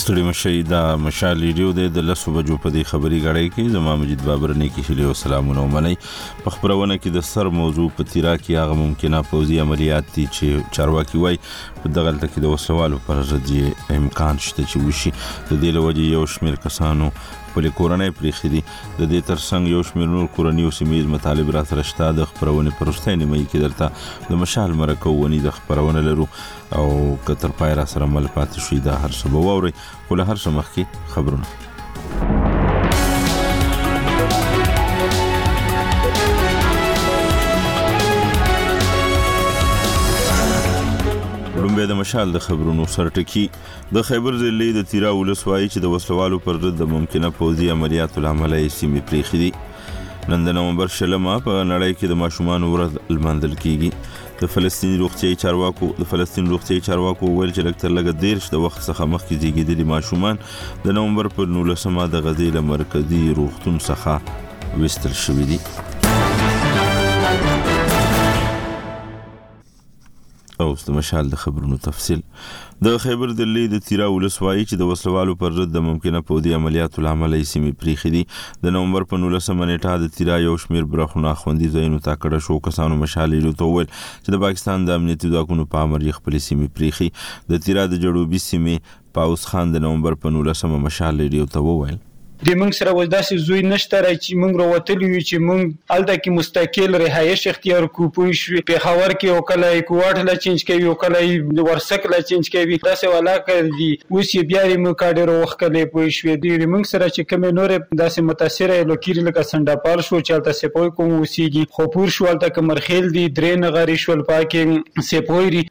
ستړي مشئ دا مشال ریډیو دی د لسو بجو په دې خبري غړی کې زما مجید بابر نه کې هلي او سلامونه ومنئ په خبرونه کې د سر موضوع په تیرا کې هغه ممکنه پوزي عملیات دي چې چارواکي وای په دغه لته کې د وسلوالو پر ضد امکان شته چې وشي د دې لوجې یو شمیر کسانو خپل کورنۍ پریخي دي د دې ترڅنګ یو شمېر نور کورنۍ او سیمېز مطالب را سره شته د خبرونه پرسته نیمه کې درته د مشال مرکو ونی د خبرونه لرو او که تر پای را سره مل پاتې شي دا هر څه به ووري خو له هر څه مخکې خبرونه لومبه د مشال د خبرونو سرټکی د خیبر ضلع د تیرا ولسوالۍ چې د وسلوالو پر ضد د ممکنه پوځي عملیاتو لامل یې سیمې پریخي دي نن د نومبر شلمه په نړۍ کې د ماشومان ورځ لمانځل کیږي د فلسطیني روغتیايي چارواکو د فلسطین روغتیايي چارواکو وویل چې لږ تر لږه دېرش د وخت څخه مخکې زیږیدلي ماشومان د نومبر پر نولسمه د غزې له مرکزي روغتون څخه ویستل شوي دي اوس د مشال د خبرونو تفصیل د خیبر دلې د تیرا ولس وایي چې د وسلوالو پر ضد د ممکنه پودي عملیاتو لامل یې سیمې پریخي دي د نومبر په 19 نیټه د تیرا یو شمیر برخونه خوندي ځایونو ته کړه شو کسانو مشال ایلو ته وویل چې د پاکستان د امنیتي ځواکونو په امر یې خپلې سیمې پریخي د تیرا د جړوبي سیمې پاوس خان د نومبر په 19 مشال ایلو ته وویل دی مونږ سره اوس داسی زوی نشته ری چی مونږ رووتلی یو چی مونږ هلته کی مستقل رهایش اختیار کړو پوه شوی پیښور کی او کله یی کوارټ لا چینج کوی او کله یی ورسک لا چینج کوی داسی والا کړ دی اوس یی بیا ری مونږ کاډر ووښکلی پوه شوی دی ری مونږ سره چی کومی نوری داسی متاثره هلوکیری لکه سنډاپال شو چی هلته سیپوی قوم اوسیږی خو پور شو هلته کمرخیل دی دری نغری شول پاکی سیپوی ری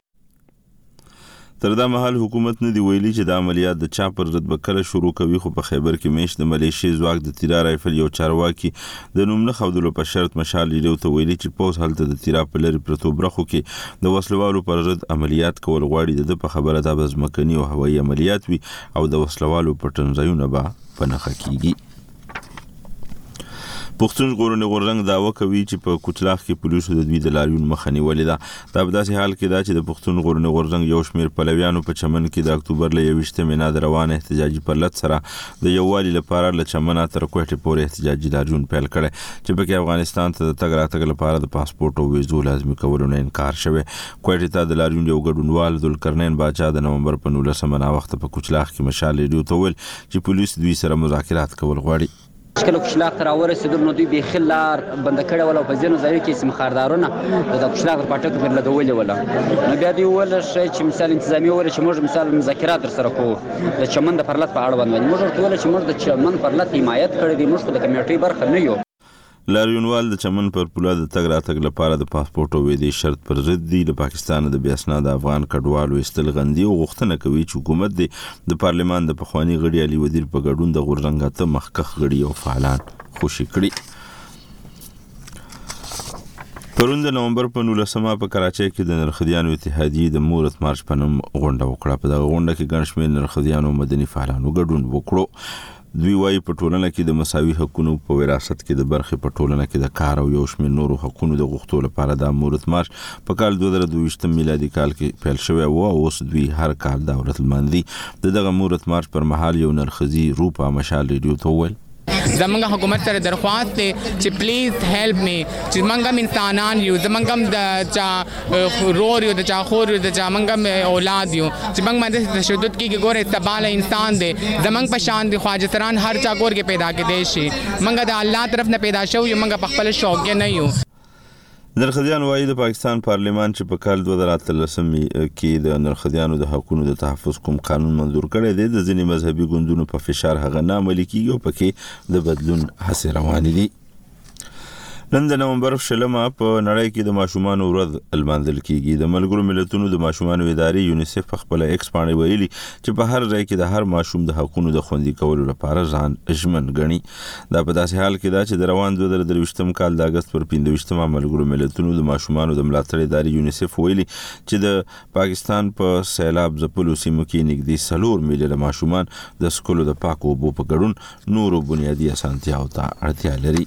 تر دا مهال حکومت نه دی ویلي چې دا عملیات د چا پر ضد به کله شروع کوي خو په خیبر کې میش د ملیشي ځواک د تیرا رایفل یو چارواکي د نوم نه خودلو په شرط مشال ریډیو ته ویلي چې پوز هلته د تیرا په لری پرتو برخو کې د وسلوالو پر ضد عملیات کول غواړي د په خبره دا بزمکني او هوایي عملیات وي او د وسلوالو پټنځایونه به په نخښه کیږي پښتون ژغورنې غورځنګ داوا کوي چې په کوچلاخ کې پولیسو د دوی د لاریون مخه نیولې ده دا په داسې حال کې ده چې د پښتون ژغورنې غورځنګ یو شمېر پلویانو په چمن کې د اکتوبر له یوویشتمې مې د روان احتجاجي پرلت سره د یووالي لپاره له چمنه تر کوټې پورې احتجاجي لاریون پیل کړی چې پکې افغانستان ته د تګ راتګ لپاره د پاسپورت او ویزو لازمي کولو نه انکار شوی کوټې ته د لاریون یو ګډونوال ذوالقرنین باچا د نومبر په 19 مې ناوخته په کوچلاخ کې مشال ریډیو ته ویل چې پولیس دوی سره مذاکرات کول غواړي. چې کله کشلاغ ته راورسېدل نو دوی بیخي لار بنده کړې وله او په ځینو ځایو کې سیمخاردارونه د دا کشلاغ د پاټکو پر لګولې وله نو بیا دوی وویل ښه چې مثال انتظامیه وویل چې موږ مثال مذاکرات در سره کوو د چمن د پرلت په اړوند باندې موږ ورته وویل چې موږ د چمن پرلت حمایت کړی دی موږ خو د کمیټۍ برخه نه یو. لاریونوال د چمن پر پوله د تګ راتګ لپاره د پاسپورټ او ویدې شرط پر ضد دي، له پاکستانه د بیاسناده افغان کډوالو ایستل غندي او غوښتنه کوي چې حکومت دې د پارلمان د پخواني غړي علي ودیر په ګډون د غورځنګ اته مخکښ غړي او فعالان خوشي کړي. پرون د نومبر په 19مه په کراچۍ کې د نرخديانو اتحادیې د مورت مارچ په نوم غونډه وکړه په دغه غونډه کې ګڼ شمېر نرخديانو مدني فعالانو ګډون وکړو دوی وايي، په ټولنه کې د مساوي حقونو، په وراثت کې د برخې، په ټولنه کې د کار او یو شمېر نورو حقونو د غوښتو لپاره دا مورث مارش په کال دوه زره دوویشت میلادي کال کې پیل شوی و او اوس دوی هر کال دا ورځ لمانځي. د دغه مورث مارش پر مهال یو نرښځي روپا مشال رېډیو ته وویل. زمونږ حکومت سره درخواست دی چې پلیز هیلپ مي چې مونږ هم انسانان یو زمونږ هم د چا رور یو د چا خور یو د چا منګه اولاد یو چې موږ باندې تشدد کیږي ګوره تبال انسان دی زمنګ په شان دی خواجه تران هر چا کور کې پیدا کې دی شي موږ د الله طرف نه پیدا شو یو موږ په خپل شوق نه یو نرخديان وایي د پاکستان پارلیمان چې په کال 2013 کې د نرخديانو د حقوقو د تحفظ کوم قانون منزور کړی دی د ځینې مذهبي ګوندونو په فشار هغه نه عملي کیږي او پکې د بدلون هڅې روانې دي نن د نومبر شلمه په نړۍ کې د ماشومانو ورځ لمانځل کیږي د ملګرو ملتونو د ماشومانو ادارې یونیسف په خپل ایکس باندې ویلي چې په هر ځای کې د هر ماشوم د حقوقو د خوندي کولو لپاره ځان ژمن غني دا په داسې حال کې دا چې د روان 2023م کال د اگست پر 15مه ملګرو ملتونو د ماشومانو د ملاتړ ادارې یونیسف ویلي چې د پاکستان په پا سیلاب ځپلو سیمو کې نږدې 3 میلیونه ماشومان د سکولو د پاکو اوبو په ګډون نورو بنیادي اسانتیاو ته اړتیا لري.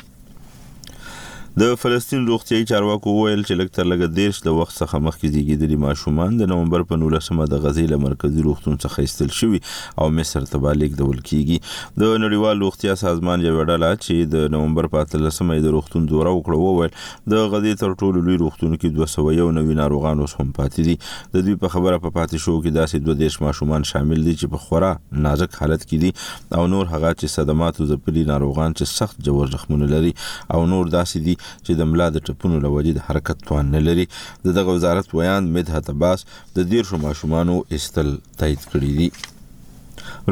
د فلسطین روغتیايي چارواکو وویل چې لږ تر لږه دیرش د وخت څخه مخکې زیږیدلي ماشومان د نومبر په نولسمه د غزې له مرکزي روغتون څخه ایستل شوي او مصر ته به لیږدول کیږي د نړیوال روغتیا سازمان یوه ډله چې د نومبر په اتلسمه یې د روغتون دوره وکړه وویل د غزې تر ټولو لوی روغتون کې 291 ناروغان اوس هم پاتې دي د دوی په خبره په پاتې شو کې داسې 22 ماشومان شامل دي چې په خورا نازک حالت کې دي او نور هغه چې صدماتو ځپلي ناروغان چې سخت جوړ زخمونه لري او نور داسې دي چې د ملا د ټپونو لوجې د حرکت توان نه لري د دغه وزارت ویاند مدحت عباس د 13 ماشومانو استل تایید کړي دي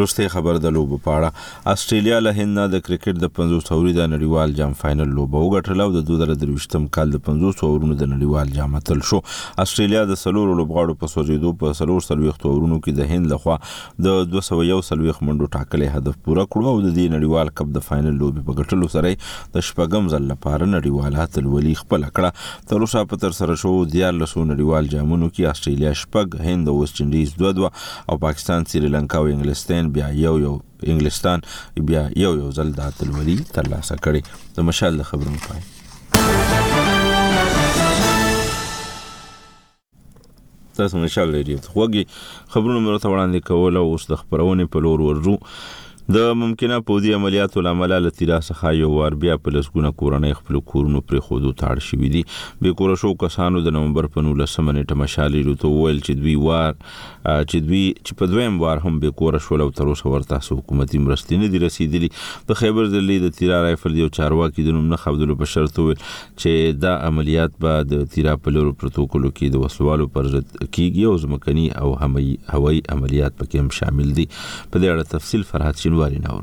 روسته خبر د لوبو په اړه استرالیا له هند نه د کرکټ د 50 اوري د نړیوال جام فائنل لوبه وګټله او د 2023م کال د 50 اورونو د نړیوال جام اتل شو استرالیا د سلور لوبغاړو په سوځیدو په سلور سلويخت اورونو کې د هند لخوا د 201 سلويخت منډو ټاکلې هدف پوره کړو او د دې نړیوال کپ د فائنل لوبې په ګټلو سره د شپږم ځل لپاره نړیواله تلولي خپل کړه تر اوسه په ترسره شوو دیارلسو نړیوال جامونو کې آسټرالیا شپږ، هند او ویسټ انډیز دوه دوه او پاکستان، سریلانکا او انګلستان بیا یو یو انګلستان بیا یو یو ځل د اتلولي ترلاسه کړې. د مشال د خبرونو پای. تاسو نه شاله لري خوږی خبرونه مې ورته وړاندې کول او اوس د خبرونې په لور ورځو د ممکنه پوځي عملیاتو لامل له تیرا څخه یو وار بیا په لسګونه کورنۍ خپل کورونو پرې خودو تاړ شوې دي به کور شو کسانو د نومبر په 19 نیټه مشالې لته ویل چې دوی وار چې دوی چې په دویم وار هم به کور شو لو تر اوسه ورته حکومتي مرستې نه دي رسیدلي د خیبر ضلع د تیرا رایفل یو چارواکي د نوم نه خبرو په شرط ویل چې دا عملیات به د تیرا په لورو پروتوکولو کې د وسلوالو پر ضد کیږي او ځمکني او هوایي عملیات پکې هم شامل دي په دې اړه تفصیل فرهاد شینواری نور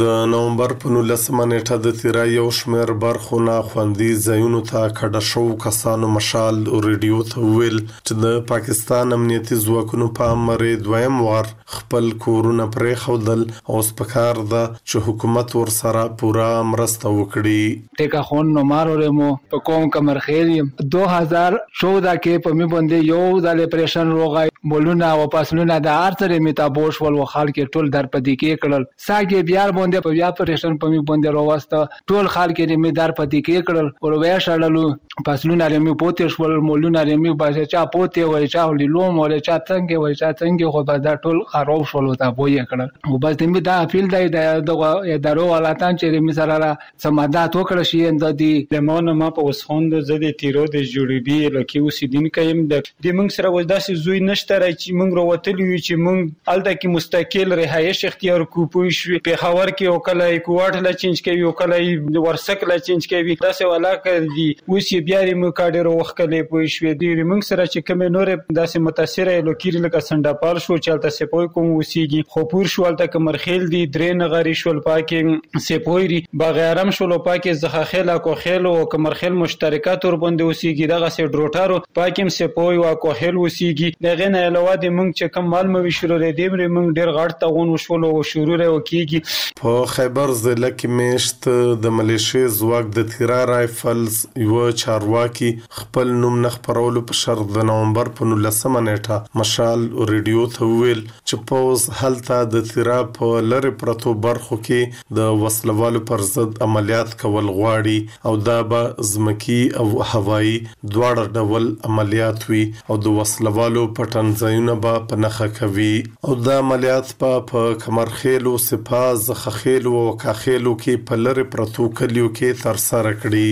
د نومبر په 19مه نیټه د تیرا یو شمیر برخو نه خوندي ځایونو ته کډه شو کسانو مشال ریډیو ته ویل چې د پاکستان امنیتي ځواکونو په امر دویم وار خپل کورونه پرېښودل اوس پکار ده چې حکومت ورسره پوره مرسته وکړي. ټيکه خون نومار ورې مو په کوم کمر خېر يم دوه هزار چوده کې په مي بوندې يو ځلې پرېشن روغه بولونه وپاسلونه د هر څه رې مي تابو شول وخال کې ټول در په ديکې کړل ساه کې بيار بوندې په ويا پرېشن په مي بوندې رووست ټول خال کې رمي دار په تيکې کړل ور ويا شړلو فصلونه رمي پوتې شول مولونه رمي باسې چا پوتې وي چا ليلو مولې چا څنګه وي چا څنګه خو بس دا ټول خروب شول او تبويه کړل او بس د مي دا اپيل دی د دغه ادارو والاتان چې د مي سره څه مادات وکړه شي اند دي. د ما نه ما په وس خوند زه د تیرو د جړوبي علکي اوسیدونکی یم د د مونږ سره وس داسې زوی نشته ری چی مونږ روتلي یو چی مونږ هلته کی مستقل رهایش اختیار کو پوه شوي پیښور کی او کله یی کوارټ لا چینج کوي او کله یی ورسک لا چینج کوي داسې والا که دي اوس یی بیا ری مونږ کا ډیرو وخت کلی پوه شوي د ری مونږ سره چی کومې نورې داسې متاثر علکي ری لکه سنډه پال شو چی هلته سپوی کوم اوسیږي خو پور شو هلته کمرخیل دي درې نغری شول پاکې سپويري بغيارم شولو پاکي زخاخيل اکوخيل او کمرخيل مشترکه توربوندي اوسيږي دغسي ډروټارو پاکي هم سپوي او اکوخيل اوسيږي دهغي نه علاوه دي مونږ چي کوم مال موي شولو دي ديمري مونږ ډير غټ تاون وشولو او شورو ري اوکيږي. په خيبر ضلع کې مېشت د ملېشې ځواک د تیرا رایفلز یوه چارواکي خپل نوم نه خپرولو په شرط د نومبر په نولسمه نېټه مشال رېډیو ته ووېل چې پوځ هلته د تیرا په لرې پرتو برخو کې د وسله والو پر ضد عملیات کول غواړي او دا به ځمکي او هوایي دواړه ډول عملیات وي او د وسله والو پټنځایونه به په نښه کوي. او دا عملیات به په کمرخېلو، سپاه، زخخېلو او کاخېلو کې په لرې پرتو کلیو کې ترسره کړي.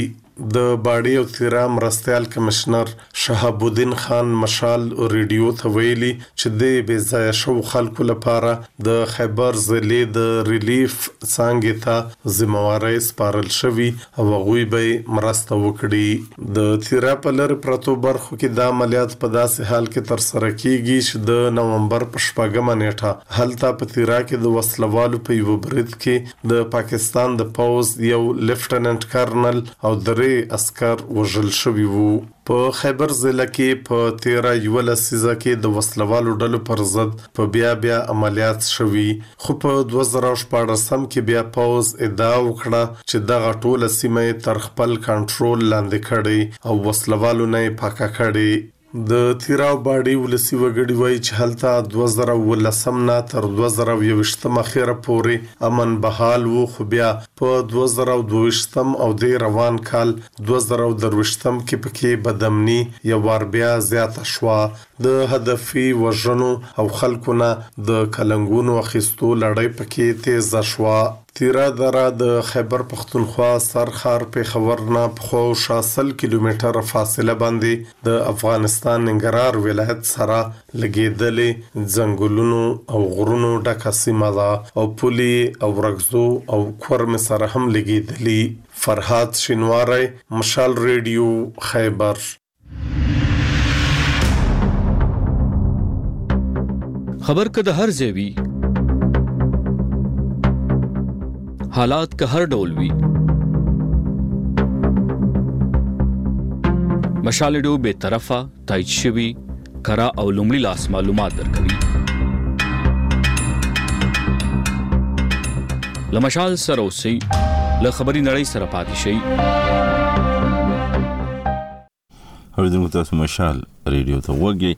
د باړې او تیرا مرستیال کمشنر شهاب الدین خان مشال ریډیو ته ویلي چې د بې ځایه شوو خلکو لپاره د خیبر ضلعې د ریلیف څانګې ته ذمه وارۍ سپارل شوي او هغوی به یې مرسته وکړي. د تیرا په لرې پرتو برخو کې دا عملیات په داسې حال کې ترسره کیږي چې د نومبر په شپږمه نیټه هلته په تیرا کې د وسله والو په یوه برید کې د پاکستان د پوځ یو لیفټننټ کرنل او درې عسکر وژل شوي وو. په خیبر ضلع کې په تېره یوه لسیزه کې د وسله والو ډلو پر ضد په بیا بیا عملیات شوي، خو په دوه زره او شپاړس کې بیا پوځ ادعا وکړه چې دغه ټوله سیمه یې تر خپل کنټرول لاندې کړې او وسله والو نه یې پاکه کړې. د تیرا او باړې ولسي وګړي وایي چې هلته دوه زره او اوولسم نه تر دوه زره او یوویشتم اخېره پورې امن بحال و، خو بیا په دوه زره او دوه ویشتم او دې روان کال دوه زره او درویشتم کې پکې بدامني یو وار بیا زیاته شوه. د هدفي وژنو او خلکو نه د کلنګونو اخیستو لړۍ پکې تېزه شوه. تیرا دره د خیبر پښتونخوا سر ښار پېښور نه په خوا او شا سل کیلومتره فاصله باندې د افغانستان ننګرهار ولایت سره لګېدلې ځنګلونو او غرونو ډکه سیمه ده او پولې یې اورکزو او کورمې سره هم لګېدلي. فرهاد شینواری، مشال ریډیو، خیبر. خبر که د هر ځای وي حالات که هر ډول وي مشال ډو به طرفه تایید شوی کره او لومړي لاس معلومات درکوي لمشال سره اوسئ له خبري نړۍ سره پاتې شئ اوریدونکو تاسو مشال ریډیو ته وګورئ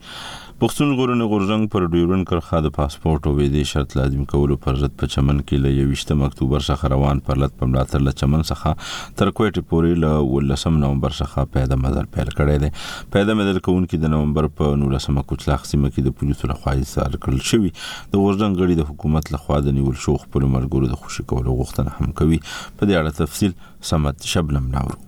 پښتون غورن غورزنګ پر ډیورن کرخه د پاسپورت او ویزې شرط لازم کولو پر ضد په چمن کې له 28 اکتوبر څخه روان پرلت په ملاتړ له چمن څخه تر کوټې پورې له 19 نومبر څخه پیاده مزل پیل کړی دی پیاده مدل کوونکي د نومبر په نولسمه کوچلاخ سیمه کې د پولیسو لخوا ایسار کړل شوي د غورځنګ غړي د حکومت لخوا د نیول شو خپل مرګورو د خوشي کولو غوښتنه هم کوي په دې اړه تفصیل سمت شبنم ناورو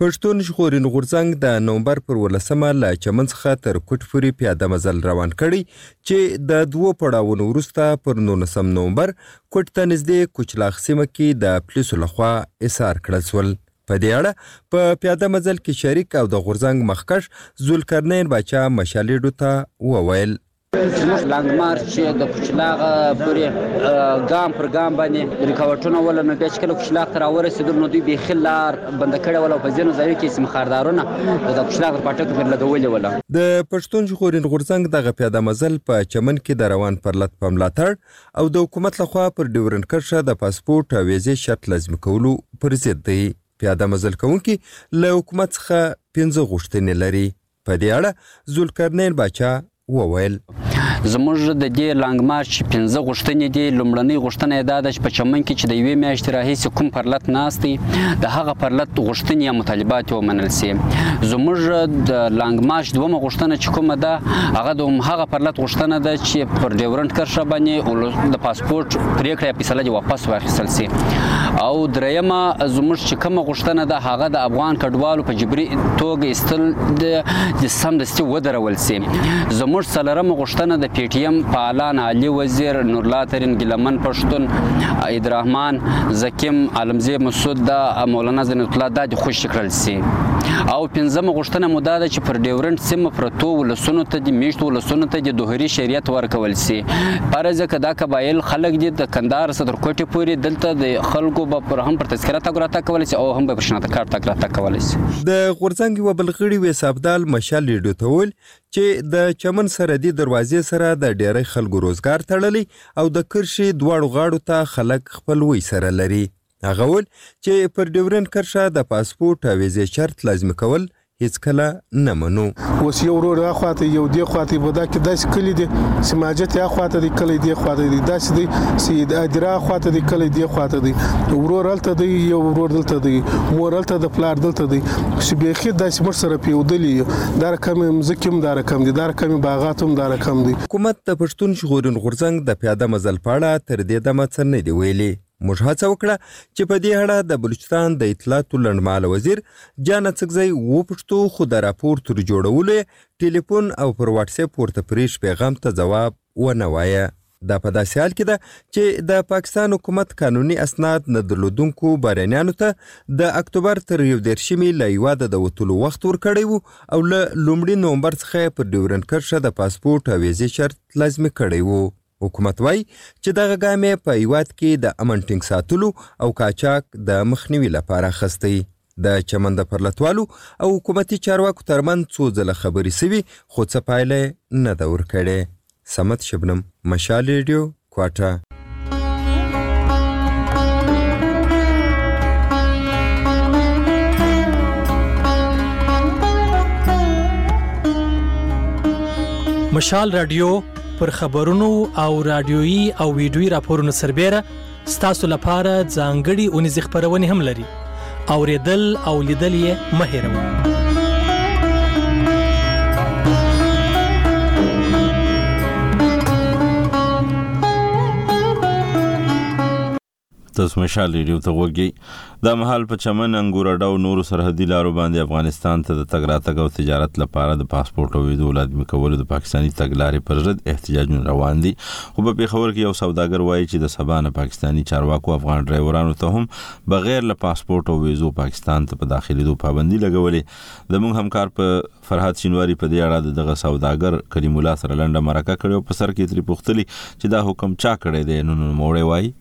پښتون ژغورین غورځنګ د نومبر پر ولسمه له چمن څخه تر کوټ پورې پیاده مزل روان کړی چې د دوو پړاوونو وروسته پر نولسم نومبر کوټ ته نږدې کوچلاخ سیمه کې د پولیسو لخوا ایسار کړل شول. په دې اړه په پیاده مزل کې شریک او د غورځنګ مخکښ ذوالقرنین باچا مشالیډو ته وویل. زموږ لانګ مارچ چې د کوچلاغ پورې ګام پر ګام باندې رکاوټونه ول، نو بیا چې کله کوچلاغ ته راورسېدل نو دوی بیخي لار بنده کړې وله او په ځینو ځایو کې سیمخاردارونه د کوچلاغ د پاټکو پر لګولې وله. د پښتون ژغورین غورځنګ دغه پیاده مزل په چمن کې د روان پرلت په ملاتړ او د حکومت له خوا پر ډیورنډ کرښه د پاسپورټ او ویزې شرط لازمي کولو پر ضد دی. پیاده مزل کوونکي له حکومت څخه پنځه غوښتنې لري. په دې اړه ذوالقرنین باچا وویل. زموږ د دې لانګ مارچ پنځه غوښتنې دي. لومړنۍ غوښتنه یې دا ده چې په چمن کې چې د یوې میاشتې راهیسې کوم پرلت ناست دی د هغه پرلت غوښتنه غوښتنې یا مطالبات ومنل سي زموږ د لانګ مارچ دومه غوښتنه چې کومه ده هغه د هغه پرلت غوښتنه ده چې پر ډیورنډ کرښه باندې د پاسپورت پریکړه یا فیصله دی واپس واخیستل سي او دریمه زموږ چې کومه غوښتنه ده هغه د افغان کډوالو په جبري توګه استل د سم دستي ودرول سي زموږ څلورمه غوښتنه د پی ټی ایم فعالان علي وزیر نورلا ترین ګلمن پښتون عید رحمان زکیم عالمزی مسعود دا مولانا زین الله دا د خوش کړل سي او پنځمه غوښتنه مو دا ده چې پر ډیورنډ سیمه پرتو ولسونو ته د میشتو ولسونو ته د دوهري شریعت ورکول سي پرځ که دا قبایل خلک دي د کندهار څخه تر کوټې پورې دلته د خلکو به پر هم پر تذکره تګ راتګ کولی سي او هم به پر شناخته کارت تګ راتګ کولی سي د غورځنګ یوه بل غړي ویس ابدال مشال ریډیو ته وویل چې د چمن سردي دروازې سره د ډیری خلکو روزګار تړلی او د کرښې دواړو غاړو ته خلک خپلوي سره لري هغه ول چې پر ډیورن کرښه د پاسپورت او ویزې شرط لازمي کول هیڅ کله نه منو اوس یو ورور اخواته یو دی خواته په دا کې داسې کلی دی چې ماجت اخواته دی کلی دی خواته دی داسې دی چې ادرا اخواته دی کلی دی خواته دی ورور الته دی یو ورور دلته دی مور الته د پلار دلته دی چې بیخي داسې مر سره پیودلی دا رقم مځکې هم دا رقم دي دا رقم باغات هم دا رقم دي. حکومت د پښتون ژغورین غورځنګ د پیاده مزل په اړه تر دې دمه څه نه دي ویلي. موږ هڅه وکړه چې په دې اړه د بلوچستان د اطلاعاتو لنډمهاله وزیر جان اڅکزی وپوښتو خو د راپور تر جوړولو یې ټیلیفون او پر واټسپ ورته پرېښ پیغام ته ځواب ونه وایه. دا په داسې حال کې ده چې د پاکستان حکومت قانوني اسناد نه درلودونکو بارانیانو ته د اکتوبر تر یو دېرشمې له هیواده د وتلو وخت ورکړی وو او له لومړي نومبر څخه پر ډیورنډ کرښه د پاسپورټ او ویزې شرط لازمي کړی وو حکومت وایي چې دغه ګام یې په هیواد کې د امن ټینګ ساتلو او قاچاق د مخنیوي لپاره اخیستی د چمن د پرلتوالو او حکومتي چارواکو ترمنځ څو ځله خبرې سوي خو څه پایله نه ده ورکړې صمد شبنم مشال ریډیو کوټه. مشال راډیو، پر خبرونو او راډیويي او ویډیويي راپورونو سربېره، ستاسو لپاره ځانګړي اونیزې خبرونه هم لري او ریدل او لیدل یې مه هیروئ تاسو مشال ریډیو ته وګورئ دا مهال په چمن، انګورډه او نورو سرحدي لارو باندې افغانستان ته د تګ راتګ او تجارت لپاره د پاسپورټ او ویزو لادمي کولو د پاکستاني تګلارې پر ضد احتجاجونه روان دي، خو په پېښور کې یو سوداګر وايي چې د سبا نه پاکستاني چارواکو افغان ډرایورانو ته هم بغیر له پاسپورټ او ویزو پاکستان ته په داخلېدو پابندي لګولې زموږ همکار په فرهاد شینواري په دې اړه د دغه سوداګر کریم الله سره لنډه مرکه کړې او په سر کې ترې پوښتلي چې دا حکم چا کړی دی نو نوموړی وايي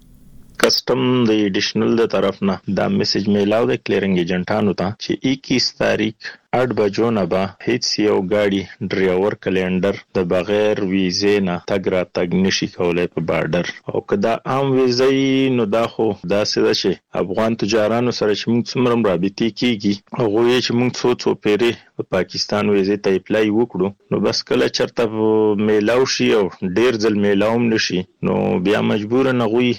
کسټم د ایډیشنل د طرف نه دا میسج میلاو دی کلیرنګ ایجنټانو ته چې اکیس تاریخ اډ بجو نه به هیڅ یو ګاډي ډریور کلینډر د بغیر ویزې نه تګ راتګ نشي کولای په باډر او که دا عام ویزه یی نو دا خو داسې ده چې افغان تجارانو سره چې مونږ څومره هم رابطې کیږي هغوی یی چې مونږ څو څو پیرې د پاکستان ویزې ته اپلای وکړو نو بس کله چرته میلاو شي او ډیر ځل میلاوم نه شي نو بیا مجبورا هغوی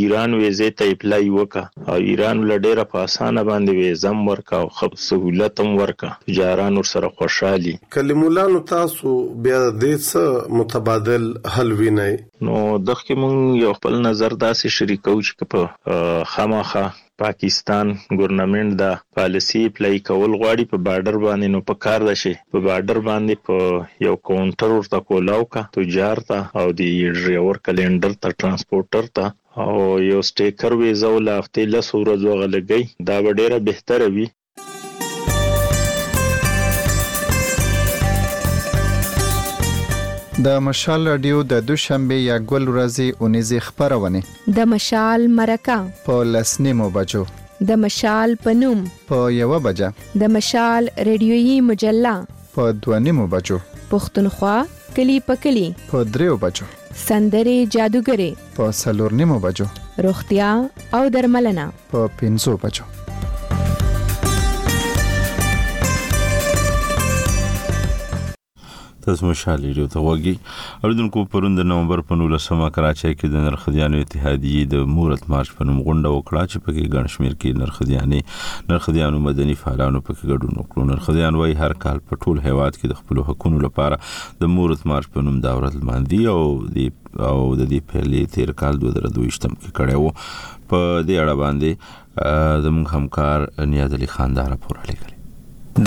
ایران ویزې ته اپلای وکه او ایران له ډیره په اسانه باندې ویزه هم ورکه او ښه سهولت هم ورکه تجاران ورسره خوشحالي. کلیم الله نو تاسو بیا د دې څه متبادل حل وینئ؟ نو دښکې مونږ یو خپل نظر داسې شریکوو چې که په خامخا پاکستان ګورنمنټ ده پالسي پلي کول غواړي په باډر باندې نو په کار ده شي په باډر باندې په يو کونټر ورته کولاو کا تجار ته او دي ډريور کلينډر ته ټرانسپورټر ته او يو سټيکر ويزه او له هفتې لسو ورځو هغه لګي دا به ډيره بهتره وي. د مشال رادیو د دوشنبه یا ګل ورځې اونیزې خبرونه د مشال مرکه په لسنیمو بجو د مشال پنوم په یو بجه د مشال رادیویی مجله په دونیمو بجو پښتونخوا کلی په کلی په دریو بجو سندرې جادوګرې په سلور نیمو بجو روغتیا او درملنه په پنځو بجو تاسو مشال ریډیو ته وګورئ اوریدونکو پرون د نومبر په 19مه کراچۍ کې د نرخديانو اتحادیې د مورت مارچ په نوم غونډه وکړه چې پکې ګڼ شمېر کې نرخديانې نرخديانو مدني فعالانو پکې ګډون وکړو نرخديان وایي هر کال په ټول هیواد کې د خپل حقوقو لپاره د مورت مارچ په نوم دا ورځ لمانځي او د او د دې پیلې تیر کال 2022 کې کړې وو په دې اړه باندې زموږ همکار نیاز علي خان دا راپور لګل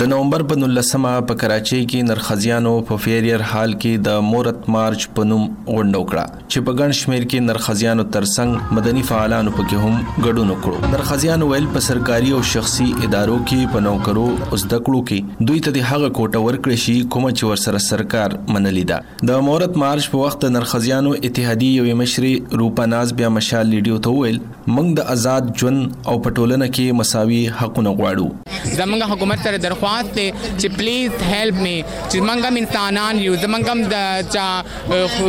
د نومبر په 19مه په کراچۍ کې نرخزیانو په فیریر حال کې د مورت مارچ په نوم غونډه وکړه چې په ګڼ شمیر کې نرخزیانو ترڅنګ مدني فعالانو پکې هم ګډون وکړو نرخزیانو ویل په سرکاري او شخصي ادارو کې په نوکرو او زده کړو کې دوی ته د هغه کوټه ورکړې شي کومه چې ورسره سرکار منلې ده د مورت مارچ په وخت د نرخزیانو اتحادیې یوې مشرې روپا ناز بیا مشال لیډیو ته وویل، موږ د ازاد ژوند او په ټولنه کې مساوي حقونه غواړو. زموږ حکومت سره درخواست دی چې پلیز هیلپ مي چې موږ هم انسانان یو، زموږ هم د چا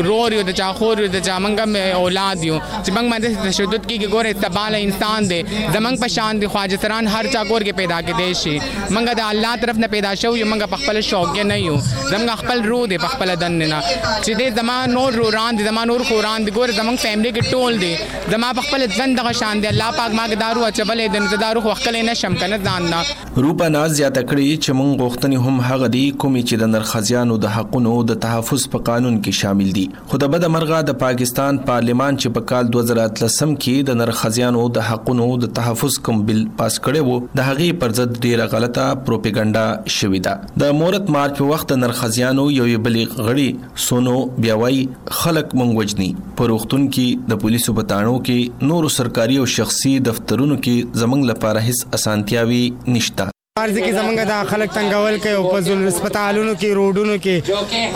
رور یو، د چا خور یو، د چا موږ هم اولاد یو چې موږ باندې داسې تشدد کېږي، ګوره سبا له انسان دی، زموږ په شان دی خواجه سران هر چا کور کې پیدا کېدای شي. منګه د الله طرف نه پیدا شو یو منګه په خپل شوق نه یو زمګه خپل روح دی په خپل دن نه چې دې زما نور روران دي زما نور قران دي ګور زمنګ فیملی کې ټول دي زما په خپل ځن دغه شان دی الله پاک ما دارو اچولې د دارو وکړل نه شم کنه ځان نه روپا ناز زیاته کړې چې مونږ غوښتنې هم هغه دي کومې چې د نرخزیانو د حقونو د تحفظ په قانون کې شامل دي خو د بده مرغه د پاکستان پارلمان چې په کال 2013 کې د نرخزیانو د حقونو د تحفظ کوم بل پاس کړي وو د هغې پر ضد ډیره غلطه پروپاګاندا شوې ده د مورت مارچ په وخت د نرخزیانو یو بل غړي سونو بیا وایي خلک مونږ وجني په روغتون کې د پولیسو په تاڼو کې نورو سرکاري او شخصي دفترونو کې زمونږ لپاره هیڅ اسانتیاوي نشته پارځي کې زمونږ دا خلک تنګول کوي او په ځل هسپتالونو کې روډونو کې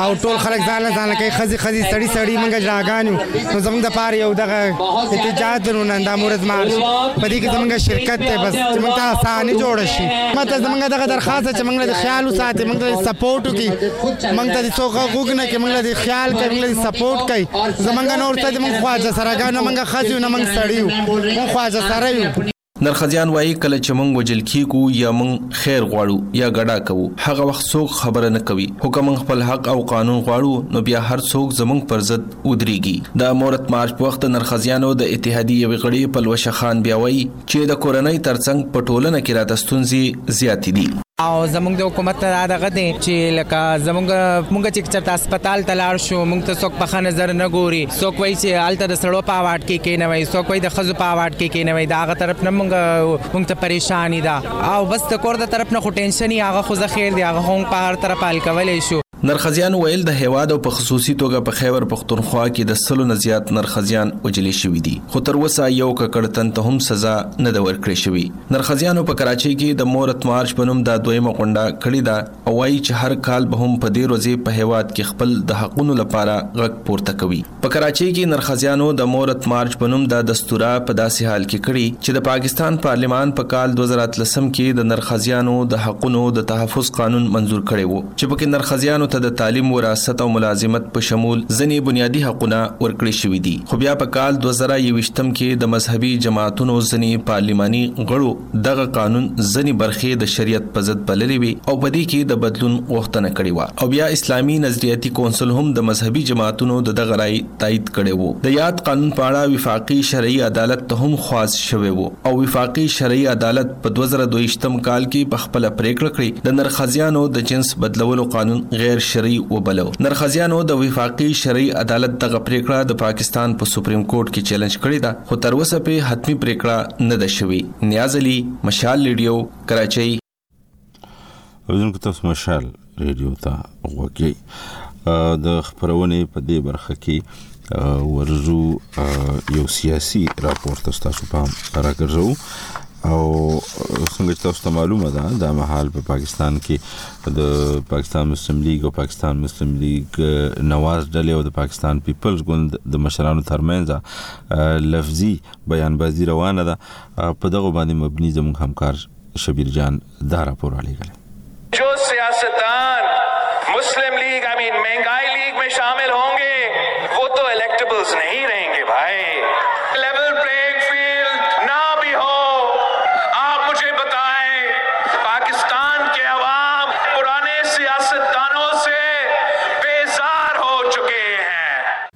او ټول خلک ځان له ځان کوي خزي خزي سړی سړی مونږ ژاګانو نو زمونږ د پاره یو دغه احتجاج درو نن دا مورز مار په دې کې زمونږ شرکت ته بس چې مونږ ته اسانه جوړ شي ماته زمونږ دغه درخواست چې مونږ له خیال وساتي مونږ ته سپورټ وکي مونږ ته څوک غوګنه کې مونږ له خیال کوي مونږ له سپورټ کوي زمونږ نور ته مونږ خواجه سره ګانو مونږ خزي نه مونږ سړیو مونږ خواجه سره یو نرښځیان وايي، کله چې موږ وژل کېږو یا موږ خیر غواړو یا ګډا کوو، هغه وخت څوک خبره نه کوي، خو که موږ خپل حق او قانون غواړو، نو بیا هر څوک زموږ پر ضد ودرېږي. د مورت مارچ په وخت د نرښځیانو د اتحادیې یوې غړې پلوشه خان بیا وايي، چې د کورنۍ ترڅنګ په ټولنه کې راته ستونزې زیاتې دي. او زمونږ د حکومت ته دا غدې چې لکه زمونږ مونږ چې چرته هسپتال ته لاړ شو مونږ ته څوک په ښه نظر نه ګوري څوک وایي چې هلته د سړو په اواټ کې کې نه وایي څوک وایي د خزو په اواټ کې کې نه وایي دا غ طرف نه مونږ مونږ ته پریشانی ده او بس د کور د طرف نه خو ټینشن هغه خو زه خیر دی هغه هم په هر طرف حل کولای شو نرښځيانو ويل د هېواد او په خصوصي توګه په خيبر پښتونخوا کې د سلو نه زيات نرښځيان وژل شوي دي خو تر اوسه يو ککړ تن ته هم سزا نه ده ورکړې شوې. نرښځيانو په کراچۍ کې د مورت مارچ په نوم دا دويمه غونډه کړې ده او وايي چې هر کال به هم په دې روځې په هېواد کې خپل د حقونو لپاره غږ پورته کوي. په کراچۍ کې نرښځيانو د مورت مارچ په نوم دا دستوره په داسې حال کې کړې چې د پاکستان پارلمان په کال دوه زره اتلسم کې د نرښځيانو د حقونو د تحفظ قانون منظور کړی و چې پکې نرښځيانو ته د تعليم، وراثت او ملازمت په شمول ځينې بنيادي حقونه ورکړې شوي دي خو بيا په کال دوه زره یوویشتم کې د مذهبي جماعتونو ځينې پارلماني غړو دغه قانون ځنی برخې د شریعت په ضد بللې وې او په دې کې د بدلون غوښتنه کړې وه او بیا اسلامي نظریاتي کونسل هم د مذهبي جماعتونو د دغه رای تایید کړی وو. د یاد قانون په اړه وفاقي شرعي عدالت ته هم خواست شوی وو او وفاقي شرعي عدالت په دوه زره دوه ویشت کال کې په خپله پریکړه کښې د نرښځیانو د جنس بدلولو قانون غیر شرعي وبله. نرښځیانو د وفاقي شرعي عدالت دغه پریکړه د پاکستان په سپریم کورټ کې چیلنج کړې ده. خو تر اوسه پرې حتمي پرېکړه نه ده شوې. نیاز علي، مشال ریډیو، کراچۍ. اوریدونکو تاسو مشال ریډیو ته غوږی د خبرونه په دې برخه کې ورزو یو سیاسي راپور ته تاسو پام راګرځو او څنګه تاسو ته معلومه ده د مهال په پاکستان کې د پاکستان مسلم لیګ او پاکستان مسلم لیګ نواز ډلې او د پاکستان پیپلز ګوند د مشرانو ترمنځ لفظي بیان بازی روانه ده په دغه باندې مبني زموږ همکار شبیر جان دا راپور اړیږي جو سیاستدان مسلم لیگ آئی مین مہنگائی لیگ میں شامل ہوں گے وہ تو الیکٹیبلز نہیں رہیں گے بھائی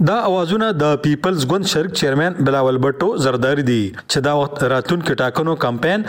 دا اوازونه د پیپلز ګوند شرک چیرمن بلاول بټو زرداری دي چې دا وخت راتلونکو ټاکنو کمپاین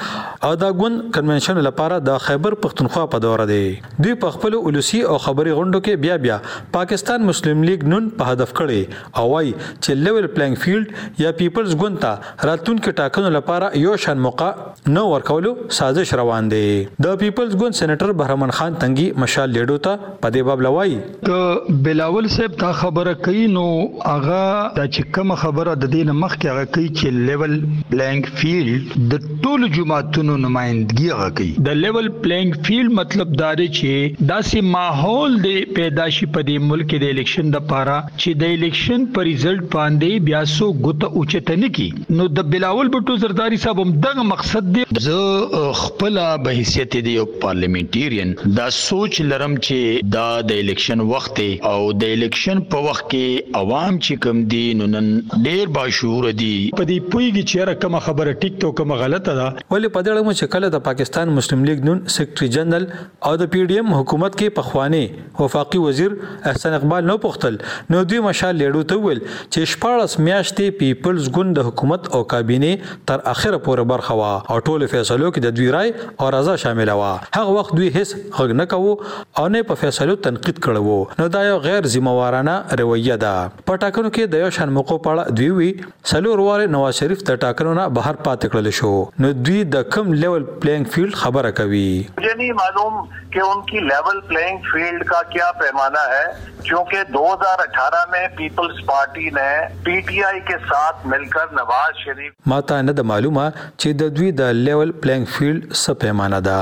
او دا ګوند کنونشن لپاره د خیبر پښتونخوا په دور دی دوی په خپل ولسی او خبري غونډو کې بیا بیا پاکستان مسلم لیگ نون په هدف کړي او وايي چې لیول پلینګ فیلډ یا پیپلز ګوند ته راتلونکي ټاکنو لپاره یو شان موقع نه ورکولو سازش روان دی. د پیپلز ګوند سینیټر بهرمن خان تنګي مشال ریډو ته په دې بابله وايي. که بلاول صاحب دا خبره کوي نو هغه دا چې کومه خبره د دې نه مخکې هغه کوي چې لیول پلینګ فیلډ د ټولو جماعتونو نمایندګي هغه کوي. د لیول پلینګ فیلډ مطلب دا دی چې داسې ماحول دې پیدا شي په دې ملک کې د الیکشن لپاره چې د الیکشن په ریزلټ باندې بیا سو ګوته اوچته نکی نو د بلاول بټو زرداری صاحب هم دغه مقصد دی زه خپل به حیثیت دی یو پارلیمنټیرین دا سوچ لرم چې دا د الیکشن وخت او د الیکشن په وخت کې عوام چې کم دی نو نن ډیر باشعور دی په دې پویږي چې را کوم خبره ټیک ته کوم غلطه ده ولې په دړه مو چې کله د پاکستان مسلم لیګ نون سیکریټری جنرال او د پی ډی ایم حکومت کې پخوانی وفاقي وزیر احسن اقبال نه وپوښتل نو دوی مشال لېړو ته وویل چې شپاړس میاشتې پیپلز ګوند د حکومت او کابینې تر اخره پورې برخه وه او ټولو فیصلو کې د دوی رای او رضا شامله وه هغه وخت دوی هیڅ غږ نه کاوه او نه یې په فیصلو تنقید کړی و نو دا یو غیر ذمه وارانه رویه ده په ټاکنو کې د یو شان موقعو په اړه دوی وی څلور واره نواز شریف د ټاکنو نه بهر پاتې کړل شو نو دوی د کم لیول پلینګ فیلډ خبره کوي. مجھے نہیں معلوم کہ ان کی لیول پلینگ فیلڈ کا کیا پیمانہ ہے کیونکہ دو ہزار اٹھارہ میں پیپلز پارٹی نے پی ٹی آئی کے ساتھ مل کر نواز شریف. ماته نه ده معلومه چې د دوی د لیول پلینګ فیلډ څه پیمانه ده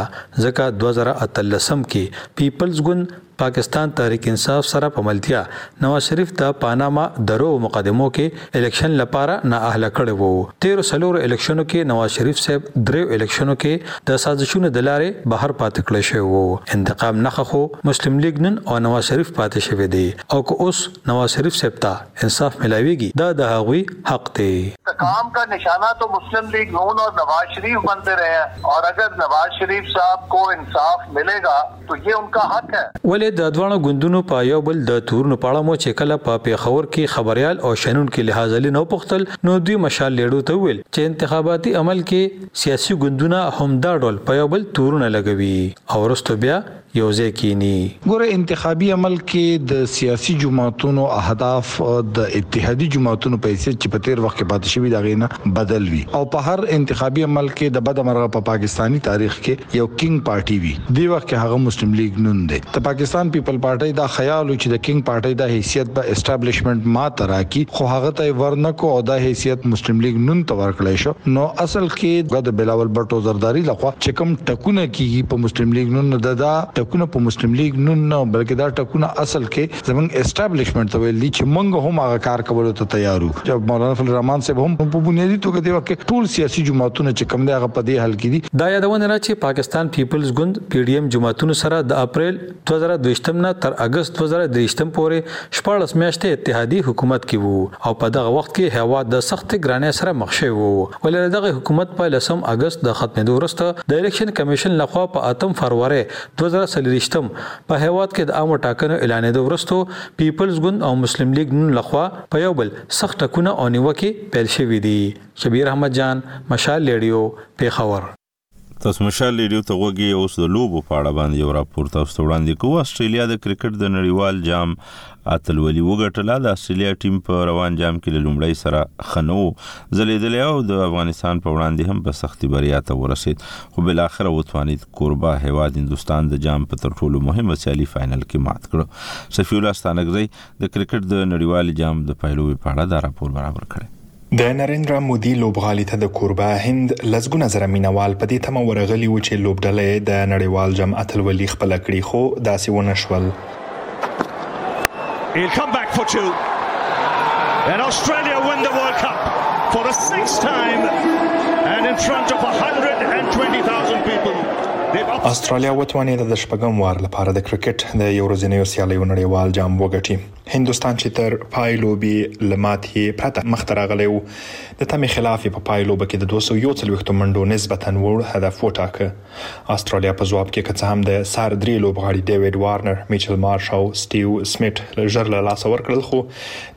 ځکه دوه زره اتلس کې پیپلز ګوند پاکستان تحریک انصاف سره په ملتیا نواز شریف د پاناما دروغ مقدمو کې الیکشن لپاره نا اهله کړی وو. تیرو څلورو الیکشنو کې نواز شریف صاحب دریو الیکشنو کې د سازشونو د لارې بهر پاتې کړی شوی وو. انتقام نښه خو مسلم لیګ نون او نواز شریف پاتې شوی دی او که اوس نواز شریف صاحب ته انصاف ملاویږي دا د هغوی حق دی. انتقام کا نشانه تو مسلم لیګ نون اور نواز شریف بنتے رهه هې اور اګر نواز شریف صاحب کو انصاف ملېګا تو یې ان کا حق هې. ولې د دواړو ګوندونو په یو بل د تورونو په اړه مو چې کله په پېښور کې خبریال او شنونکي له حاضرلي نه وپوښتل نو دوی مشال لېړو ته وویل چې انتخاباتي عمل کې سیاسي ګوندونه هم دا ډول په یو بل تورونه لګوي او وروسته بیا یو ځای کېني. ګوره انتخابي عمل کې د سیاسي جماعتونو اهداف د اتحادي جماعتونو په حیثیت چې په تېر وخت کې پاتې شوي د هغې نه بدل وي او په هر انتخابي عمل کې د بده مرغه په پاکستاني تاریخ کې یو کینګ پارټی وی دی وخت کی هغه مسلم لیګ نون دی د پاکستان پیپل پارټی دا خیال وو چی د کینګ پارټی دا حیثیت به اسټابلیشمنټ ماته راکی خو هغه ته یی ور نه کو او دا حیثیت مسلم لیګ نون ته ورکړی شو نو اصل کی د بلاول بټو زرداری لخوا چی کوم ټکونه کیږی په مسلم لیګ نون نو ددا ټکونه په مسلم لیګ نون نه بلکی دا ټکونه اصل کی زمونږ اسټابلیشمنټ ته ویل دي چې مونږ هم هغه کار کولو ته تیار یو چې مولانا فضل الرحمن صاحب هم په بنیادي توګه دی وخت ټول سیاسي جماعتونه چې کوم دی هغه په دې حل کې دي دا یادونه ده چې پاکستان پیپلز ګوند پی ډي ایم جماعتونو سره د اپریل دوه زره دویشتم نه تر اګست دوه زره دریشتم پورې شپاړس میاشتې اتحادي حکومت کې وو او په دغه وخت کې هیواد د سختې ګرانۍ سره مخ شوی وو ولې د دغه حکومت په لسم اګست د ختمېدو وروسته د الیکشن کمیشن لخوا په اتم فروری دوه زره څلوېښتم په هېواد کې د عامو ټاکنو اعلانېدو وروسته پیپلز ګوند او مسلم لیګ نون لخوا په یو بل سخت ټکونه او نیوکې پیل شوي دي. شبیر احمد جان، مشال لېډیو، پېښور. تاسو مشال لېډیو ته غوږ یې، اوس د لوبو په اړه باندې یو راپور تاسو ته وړاندې کوو. اسټرالیا د کرکټ د نړیوال جام اتلولي وګټله، د اسټرالیا ټیم په روان جام کې له لومړی سره ښه نه و ځلېدلی او د افغانستان په وړاندې هم په سختي بریا ته ورسېد، خو بالاخره وتوانید کوربه هېواد هندوستان د جام په تر ټولو مهمه سیالي فاینل کې مات کړ. صفي الله ستانکزی د کرکټ د نړیوال جام د پایلوبې په اړه دا راپور برابر کړی. د نرېندرا مودي لوبغالي ته د کوربه هند لسګونه زره مینوال په دې تمه ورغلي وو چې لوبډله یې د نړیوال جام اتلولي خپله کړي، خو داسې ونه شول. He'll come back for two. And Australia win the World Cup for the sixth time and in front of 120,000 people. استرالیا وتوانېده د شپږم وار لپاره د کرکټ د یو ورځنیو سیالیو نړیوال جام وګټي. هندوستان چې تر پای لوبې له ماتې پرته مخته راغلی و، د تمې خلاف یې په پای لوبه کې د دوه سوه یو څلوېښت منډو نسبتاً وړ هدف وټاکه. اسټرالیا په ځواب کې که څه هم د سر درې لوبغاړي ډیویډ وارنر، میچل مارش او سټیو سمیټ ژر له لاسه ورکړل خو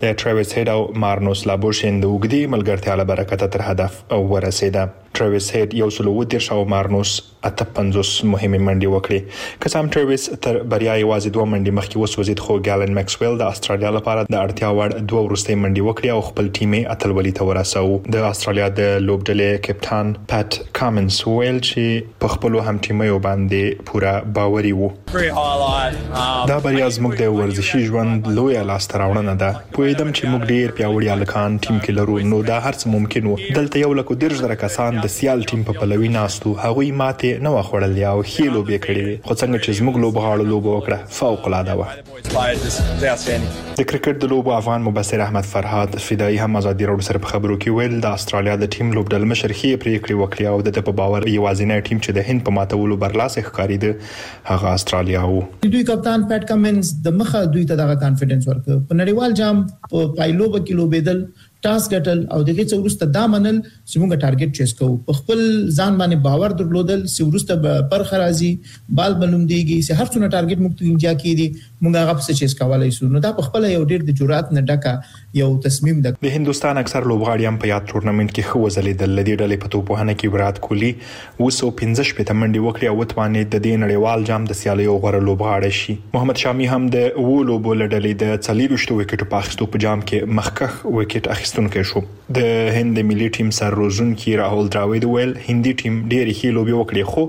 د ټریویس هیډ او مارنوس لابوشین د اوږدې ملګرتیا له برکته تر هدف ورسېده. ټریویس هیډ یو سل او اووه دېرش او مارنوس اته پنځوس مهمې منډې وکړې. که څه هم ټریویس تر بریا یوازې دوه منډې مخکې وسوځید، خو ګالن مکسویل د استرالیا لپاره د اړتیا وړ دوه وروستۍ منډې وکړې او خپل ټیم یې اتلولي ته ورساوه. د استرالیا د لوبډلې کپتان پټ کامنس وویل چې په خپلو همټیمیو باندې پوره باوري وو. دا بریا زموږ د ورزشي ژوند لویه لاسته راوړنه ده. پوهېدم چې موږ ډېر پیاوړي هلکان ټیم کې لرو، نو دا هر څه ممکن وو. دلته یو لک او دېرش زره کسان د سیال ټیم په پلوي ناست وو، هغوی ماتې نه وه خوړلې او ښې لوبې کړې وې، خو څنګه چې زموږ لوبغاړو لوبه وکړه، فوق العاده وه. د کرکټ د لوبو افغان مبصر احمد فرهاد فدايي هم ازادي راډیو سره په خبرو کې وویل، د اسټرالیا د ټیم لوبډلمشر ښې پرېکړې وکړې او د ده په باور یوازینی ټیم چې د هند په ماتولو برلاسی ښکارېده، هغه استرالیا وو. د دوی کپتان پټ کمنز د مخه دوی ته دغه کانفیډنس ورکړ. په نړیوال جام په پایلوبه کې لوبیدل، ټاس ګټل او د هغې څه وروسته دا منل چې موږ ټارګټ چیس کوو، په خپل ځان باندې باور درلودل چې وروسته به برخه راځي، بال به لمدیږي، چې هر څونه ټارګټ موږ ته انجا کیدی موږ هغه پسې چیس کولای شو، نو دا په خپله یو ډیر د جرات نه ډکه یو تصمیم د. د هندوستان اکثر لوبغاړي هم په یاد ټورنمنټ کې ښه وځلېدل، له دې ډلې په توپوهنه کې ویرات کولي اووه سوه پنځه شپېته منډې وکړې او وتوانېد د دې نړیوال جام د سیالیو غوره لوبغاړی شي. محمد شامي هم د اوو لوبو له ډلې د څلېرویشتو ویکټو په اخیستو په جام کې مخکښ ویکټ اخیستونکی شو. د هند د ملي ټیم سر روزونکي راهول دراوید وویل، هندي ټیم ډېرې ښې لوبې وکړې، خو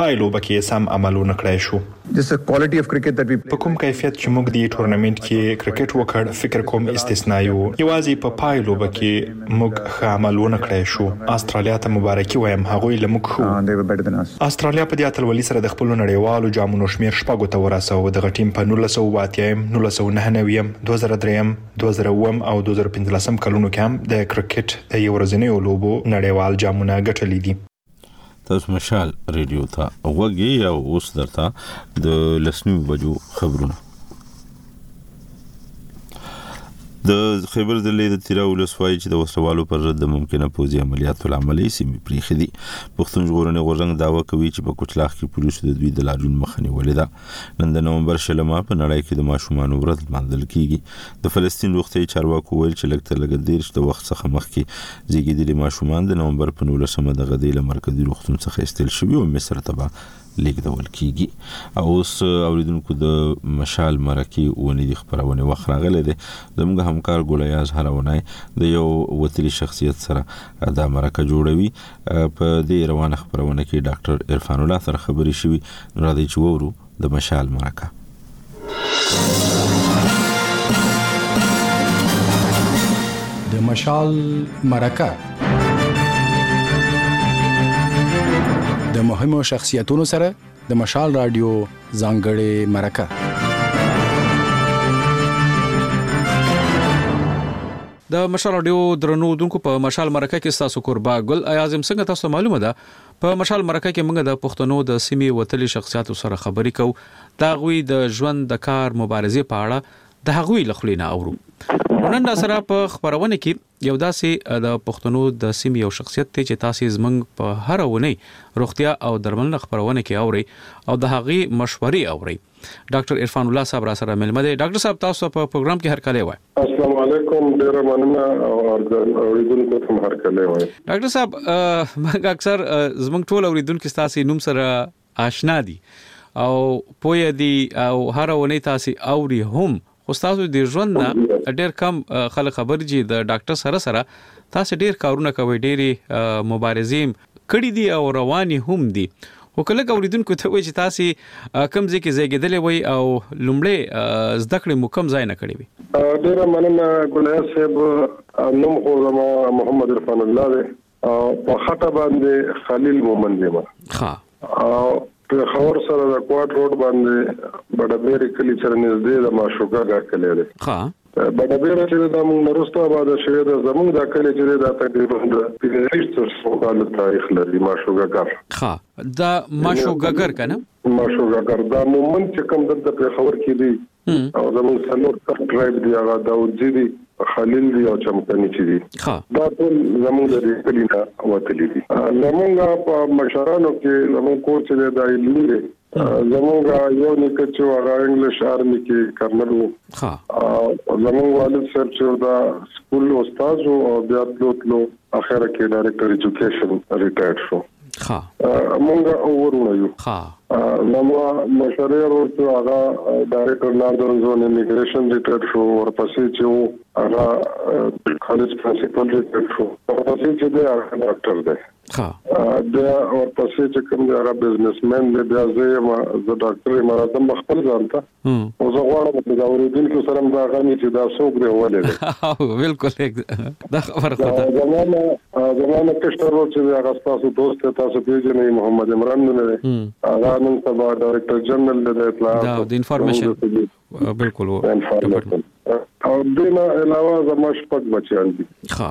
پای لوبه کې یې سم عمل ونه کړای شو. په کوم کیفیت چې موږ دې ټورنمنټ کې کرکټ وکړ، فکر کوم استثنا یو. یوازې په پای لوبه کې موږ ښه عمل ونه کړای شو. استرالیا ته مبارکي وایم، هغوی له موږ ښه وو. استرالیا په دې اتلولي سره د خپلو نړیوالو جامونو شمېر شپږو ته ورساوه، دغه ټیم په نولس سوه او اتیا یم، نولس سوه او نهه نوي یم، دوه زره درې یم، دوه زره اووه یم او دوه زره پنځلس م کلونو کې هم د کرکټ د یو ورځنیو لوبو نړیوال جامونه ګټلي دي. تاسو مشال ریډیو ته وګي او اوس درته د لسنیو بجو خبرونه د خیبر ضلع د تیرا ولسوالۍ چې د وسلوالو پر ضد د ممکنه پوځي عملیاتو لامل یې سیمې پریخي دي پښتون ژغورنې غورځنګ داوا کوي چې په کوچلاخ کې پولیسو د دوی د لاریون مخه نیولې ده نن د نومبر شلمه په نړۍ کې د ماشومانو ورځ لمانځل کیږي د فلسطین روغتیايي چارواکو ویل چې لږ تر لږه دیرش د وخت څخه مخکې زیږیدلي ماشومان د نومبر په نولسمه د غزې له مرکزي روغتون څخه ایستل شوي او مصر ته به لیږدول کیږي او اوس اوریدونکو د مشال مرکي ونی د خبرونه وخت راغلی دی زموږ همکار ګولیاز هرونه د یو وتلی شخصیت سره دا مرکه جوړوي په دې روانه خبرونه کې ډاکټر عرفان الله سره خبرې شوې نو راځي چې وورو د مشال مرکه د مشال مرکه د مهمو شخصیتونو سره د مشال رادیو ځانګړې مرکه د مشال راډیو درنو اورېدونکو په مشال مرکه کې ستاسو کوربه ګل ایاز یم څنګه تاسو ته معلومه ده په مشال مرکه کې موږ د پښتنو د سیمې وتلي شخصیاتو سره خبرې کوو د هغوی د ژوند د کار مبارزې په اړه د هغوی له خولې نه اورو نو نن راسره په خبرونه کې یو داسې د پښتنو د سیمې یو شخصیت دی چې تاسو زمنګ په هر ونی روغتیا او درملنه خبرونه کې اوري او د هغې مشورې اوري ډاکټر عرفان الله صاحب راسره مېلمه دی. ډاکټر صاحب تاسو ته په پروګرام کې هرکلی وایو. اسلام علیکم ډیره مننه او ارزان اوریدونکو ته هم هرکلی وایم. ډاکټر صاحب موږ اکثر زموږ ټول اوریدونکو ستاسو نوم سره آشنا دي او پوهه دي او هر ونې تاسو اوري هم خو ستاسو د ژوند نه ډېر کم خلک خبر دي چې د ډاکټر سره سره تاسو ډېر کارونه کوئ، ډېرې مبارزې هم کړې دي او روانې هم دي. خو که لږ اورېدونکو ته ووایئ چې تاسو کوم ځای کې زېږېدلې وئ او لومړۍ زده کړې مو کوم ځای نه کړې وي؟ ډېره مننه ګلایار صاحب، نوم خو زما محمد عرفان الله دی. په خټه باندې خلیل مومند یم. ښه. پېښور سره د کوارټ روډ باندې بډبېرې کلي سره نږدې د معشوقه ګاه کلی دی. ښه. بډبېره چې دا موږ نه وروسته اباده شوې ده، زموږ دا کلی چې دی دا تقریبا د پنځه ویشت تر شلو کالو تاریخ لري، معشوقه ګر. ښه. دا معشوقه ګر که نه؟ معشوقه ګر. دا مومند چې کوم دلته پېښور کې دی، او زموږ څلور سب ټرایب دی هغه داودزی دی خلیل دی او چمکنی چې دی دا ټول زموږ د دې کلی نه وتلی دي زموږ په مشرانو کې زموږ کور چې دا علمي دی زموږ یو نیکه چې هغه انګلیش آرمي کې کرنل وو او زموږ والد صاحب چې دا سکول استاد او بیا تلو تلو اخر کې ډایرکټر ایجوکیشن ریټایر شو ښه مونږ وروڼه یو ښه نو مشرې ورور چې هغه ډایریکټر ناردرن زون امیګریشن ریټایر شو ورپسې چې و هغه کالج پرنسپل ریټایر شو ورپسې چې دی هغه ډاکټر دی ښه بیا ورپسې چې کوم دی هغه بزنسمن دی بیا زه یم زه ډاکټر یم راځم خپل ځان ته او زه غواړم چې دا اوریدونکو سره هم دا غني چې دا څوک دی ولې دی او بالکل دا خبره خو ده زمانه زمانه کشته ورو چې هغه تاسو دوست تاسو پیژنې محمد عمران نوم دی هغه نن سبا ډایرکټر جنرال د اطلاعات دا د انفارمیشن بالکل او دینه علاوه زموږ شپږ بچیان دي ها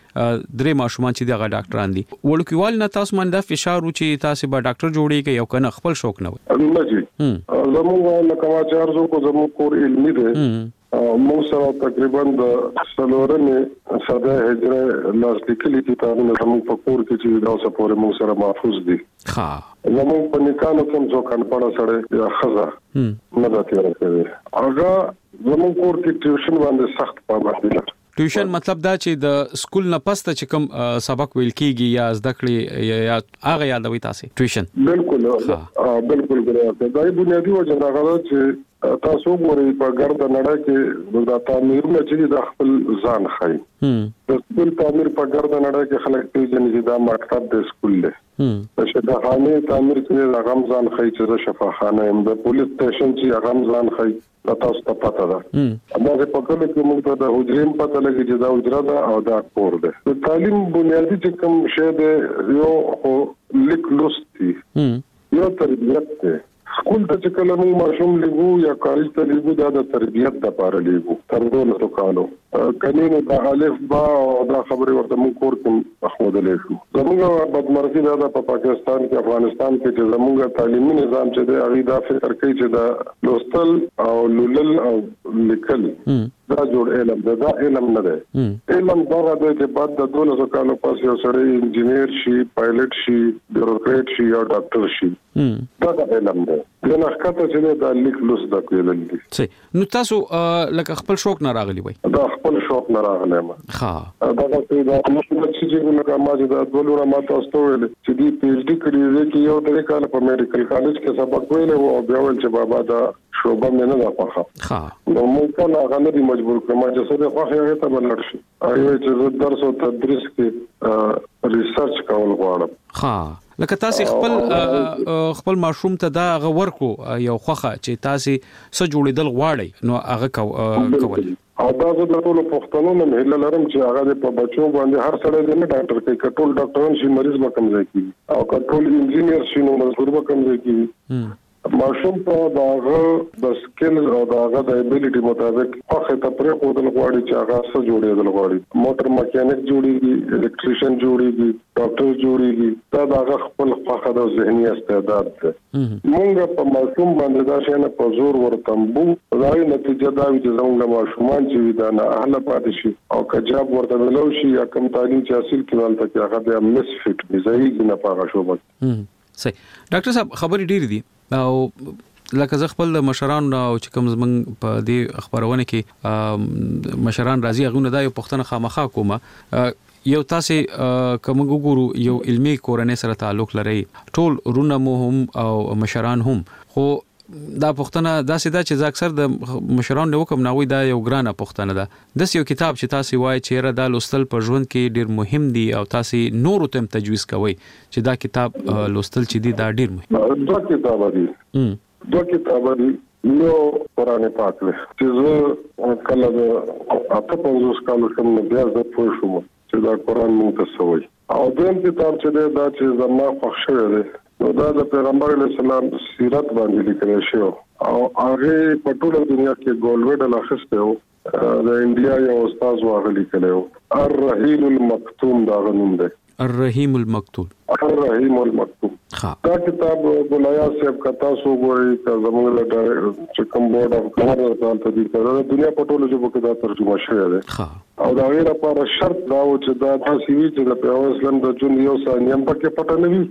درې ماشومان چې دغه ډاکټران دي وړوکیوال نه تاسو باندې دا فشار و چې تاسو به ډاکټر جوړیږئ او کنه خپل شوق نه وي نه جی زموږ لکه ما چې ارزو کو زموږ کور علمي دی موږ سره تقریبا د څلورمې صده هجره لاس لیکلي کتابونه زموږ په کور کې چې دا اوسه پورې موږ سره محفوظ دي ها زموږ په نکانو کې څو کنپړه سره یا خزه نه دا تیر کوي هغه زموږ کور کې ټیوشن باندې سخت پابندي ده ټیوشن مطلب دا چې د سکول نه پس ته چې کوم سبق ویل کیږي یا زده کړې یا یا هغه یادوي تاسو ټیوشن بالکل بالکل ګرځي دا یو بنیادی وجه دا غواړي چې تاسو ګورئ په ګرد نړۍ کې دا تعمیرونه چې د خپل ځان خای د سکول تعمیر په ګرد نړۍ کې خلک پیژني چې دا مکتب د سکول دی د شفاخانه تعمیر کې د غمزان خای چې د شفاخانه هم د پولیس سټیشن چې غمزان خای دا تاسو ته پته ده دا چې په کله کې موږ ته د حجرې پته لګي چې دا حجره ده او دا کور ده د تعلیم بنیادی چې کوم شی دی یو خو لیک لوست دی یو تربیت دی سکول ته چې کله موږ ماشوم لګو یا کالج ته لګو دا د تربیت لپاره لګو تر دوه کالو کني نو دا الف با او دا خبرې ورته موږ کور کې خودلې شو زموږ بدمرغي دا ده په پاکستان کې افغانستان کې چې زموږ تعلیمي نظام چې دی هغه دا فکر کوي چې دا لوستل او لولل او لیکل دا جوړ علم ده دا علم نه ده علم دا ده چې بعد د 1200 کالو پس یو سړی انجنیر شي پایلټ شي بیوروکرات شي یا ډاکټر شي دا علم ده د لخته چې دا لیک لوس د کېدل دي نو تاسو لکه خپل شوق نه راغلی وای دا خپل شوق نه راغلی ما ها دا دا چې دا کوم څه چې ګونه لکه ما چې دا دوه لونه ما تاسو ته ویل چې دی پی ایچ ډی کړی دی چې یو درې کال په میډیکل کالج کې سبق ویل او بیا ول چې بابا دا شوبه مې نه ده خوښه ها نو موږ ته هغه نه دی مجبور کړم چې څه د خوښه هغه ته بلل شي او چې زه درس او تدریس کې ریسرچ کول غواړم ها لکه تاسو خپل خپل ماشوم ته دا غ ورکو یو خوخه چې تاسو سره جوړیدل غواړي نو هغه کول او دا زه د ټولو پښتنو نم هله لرم چې هغه په بچو باندې هر سړی دې نه ډاکټر کې کټول ډاکټران شي مریض به کم ځای کی او کټول انجینیر شي نو مزدور به کم ځای کی ماشوم ته د هغه د سکلز او د هغه د ابيليټي مطابق خوښې ته پرېښودل غواړي چې هغه څه جوړېدل غواړي. موټر مکينک جوړېږي، الکتريشن جوړېږي، ډاکټر جوړېږي، دا د هغه خپل خوښه ده او ذهني استعداد دی. موږ په ماشوم باندې دا شيان په زور ورتمبو، نو د هغې نتيجه دا وي چې زموږ ماشومان چې وي دا نااهله پاتې شي او که جاب ورته ميلاو شي يا کوم تعليم چې حاصل کړي نو هلته کې هغه بيا مس فټ وي، ځايېږي نه په هغه شعبه کې. صحیح ډاکټر صاحب خبرې ډېرې دي او لکه زه خپل د مشران او چې کوم زمنګ په دې خبرونه کې مشران راضي غو نه دا یو پښتنه خامخا کومه یو تاسو کوم وګورو یو علمی کورنۍ سره تعلق لري ټول رونه مو هم او مشران هم خو دا پښتنه دا سیدا چې زه اکثر د مشران نو کوم ناوي دا یو ګرانه پښتنه ده د یو کتاب چې تاسو وای چې را د لوستل په ژوند کې ډیر مهم دی او تاسو نور تم تجویز کوي چې دا کتاب لوستل چې دي دا ډیر مهم دوه کتاب دي دوه کتاب دي یو قران پاک دی چې زه کله د اته پنځوس کالو شم نو بیا زه پوه شوم چې دا قران مونږ ته سوي او دیم کتاب چې دی دا چې زما خوښ شوی دی نو دا د پیغمبر علی السلام سیرت باندې لیکل شوی او هغه په ټوله دنیا کې ګولډ مډال اخیسته د انډیا یو استاذ هغه لیکلی وو. الرحیم المکتوم د هغه نوم دی. الرحیم المکتوم. الرحیم المکتوم. ښه. دا کتاب ګل ایاز صاحب که تاسو وګورئ که زموږ د چې کوم بورډ اف ګورنرز دا هلته دي که د دنیا په ټولو ژبو کې دا ترجمه شوی دی. ښه. او د هغې لپاره شرط دا و چې دا داسې وي چې د پیغمبر اسلام د ژوند یو ثانیه هم پکې پټه نه وي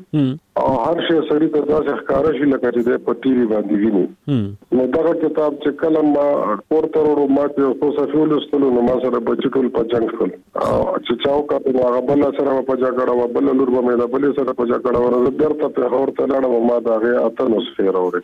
او هر شی سړي ته داسې ښکاره شي لکه چې دی په ټي وي باندې ویني. هم. نو دغه کتاب چې کله ما کور ته وروړو ما چې یو څو صفحې ولوستلو نو ما سره بچي ټول په جنګ شول او چې چا وکتل نو هغه بله سره به په جګړه وه بله لور به مې د بلې سره په جګړه وه نو زه بېرته پېښور ته لاړم او ما د هغې اته نسخې راوړې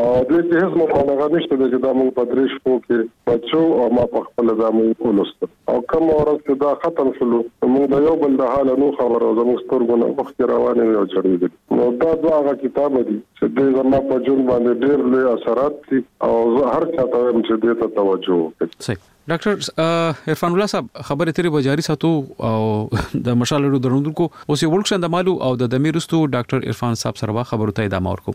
او دې کې هېڅ مبالغه نشته دی چې دا موږ په درې شپو کې بچو او ما په خپله دا موږ ولوستل او کومه ورځ چې دا ختم شولو نو موږ د یو بل د حاله نو خبرو زموږ سترګو نه اوښکې روانې وې او ژړېدل نو دا دوه هغه کتابه دي چې دوی زما په ژوند باندې ډېر لوی اثرات دي او زه هر چا ته وایم چې دې ته توجه وکړي. صحیح ډاکټر عرفان الله صاحب خبرې اترې به جاري ساتو او د مشال رېډیو درنودونکو اوس یو ورکشن دمالو او د دمې رستو ډاکټر عرفان صاحب سره به خبرو ته ادامه ورکو.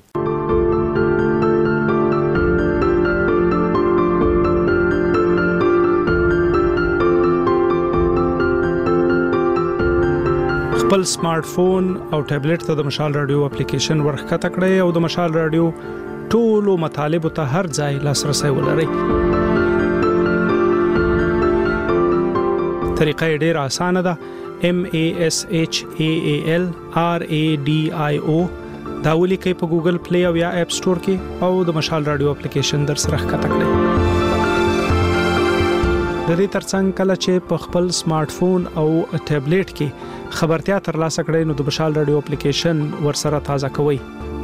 خپل سمارټ فون او ټابلیټ ته د مشال رادیو اپلیکیشن ورخکته کړئ او د مشال رادیو ټولو مطالب ته هر ځای لاسرسي ولرئ طریقه ډیره اسانه ده M A S H A A L R A D I O دا ولي کوي په ګوګل پلی او یا اپ ستور کې او د مشال رادیو اپلیکیشن در سره ښکته کړئ د دې ترڅنګ کله چې په خپل سمارټ فون او ټابلیټ کې خبرتیا ترلاسه کړئ نو د مشال رادیو اپلیکیشن ورسره تازه کوئ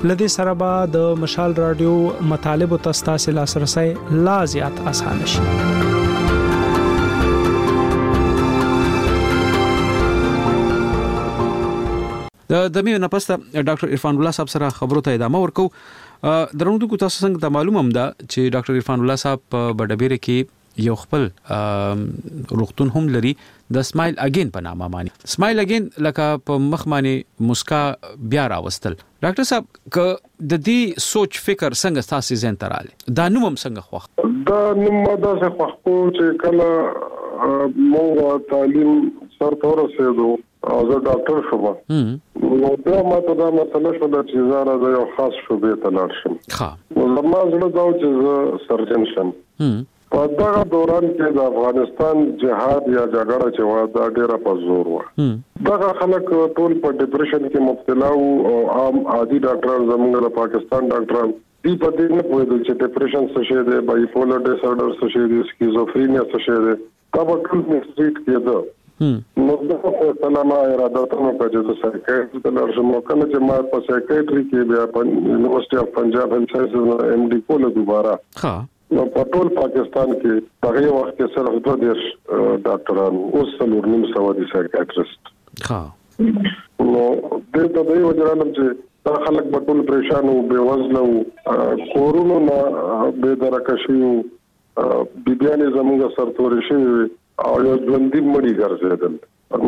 لدې سره به د مشال رادیو مطالب ته ستاسو لاسرسي لا زیات اسانه شي د دمه نه پسته ډاکټر عرفان الله صاحب سره خبرو ته ادامه ورکو درنو کو تاسو څنګه ته معلومه هم ده چې ډاکټر عرفان الله صاحب په بډبیر کې یو خپل روغتون هم لري د سمایل اګین په نامه معنی سمایل اګین لکه په مخ معنی مسکا بیا راوستل ډاکټر صاحب ک د دې سوچ فکر څنګه تاسو زین تراله دا نوم هم څنګه خوښ دا نوم ما داسې خوښ کو چې کله مونږ تعلیم سر تور رسیدو او زه ډاکټر شوم نو بیا ما ته دا مسله شوله چې زاره زه یو خاص شعبې ته لاړ شم نو زما زړه دا و چې زه سرجن شم په دغه دوران کې د افغانستان جهاد یا جګړه چې وه دا ډیره په زور وه دغه خلک ټول په ډیپریشن کې مبتلا وو او عام عادي ډاکټران زموږ د پاکستان ډاکټران دی په دې نه پوهېدل چې ډیپریشن څه شی دی بایپولر ډیسارډر څه شی دی سکیزوفرینیا څه شی دی توکل مې سټریټ کې ده نو دا خو سلام ارادتا مې په جزو سایکایټري ته لړ شم کله چې ما په سایکایټري کې بیا په یونیورسيټي اف پنجاب هیلث ساينسز نه ایم ډي کوله دوباره ها نو په ټول پاکستان کې په هغه وخت کې صرف دوه دیش ډاکټران اوس څلور نیم سو دي سایکایټریست ها نو د دې په وجه رالم چې دا خلک په ټول پریشان او بے وزله او کورونو نه بے درکه شي بیبیانې زمونږ سرتورې شوې وي او یو ژوندي مړي ګرځېدل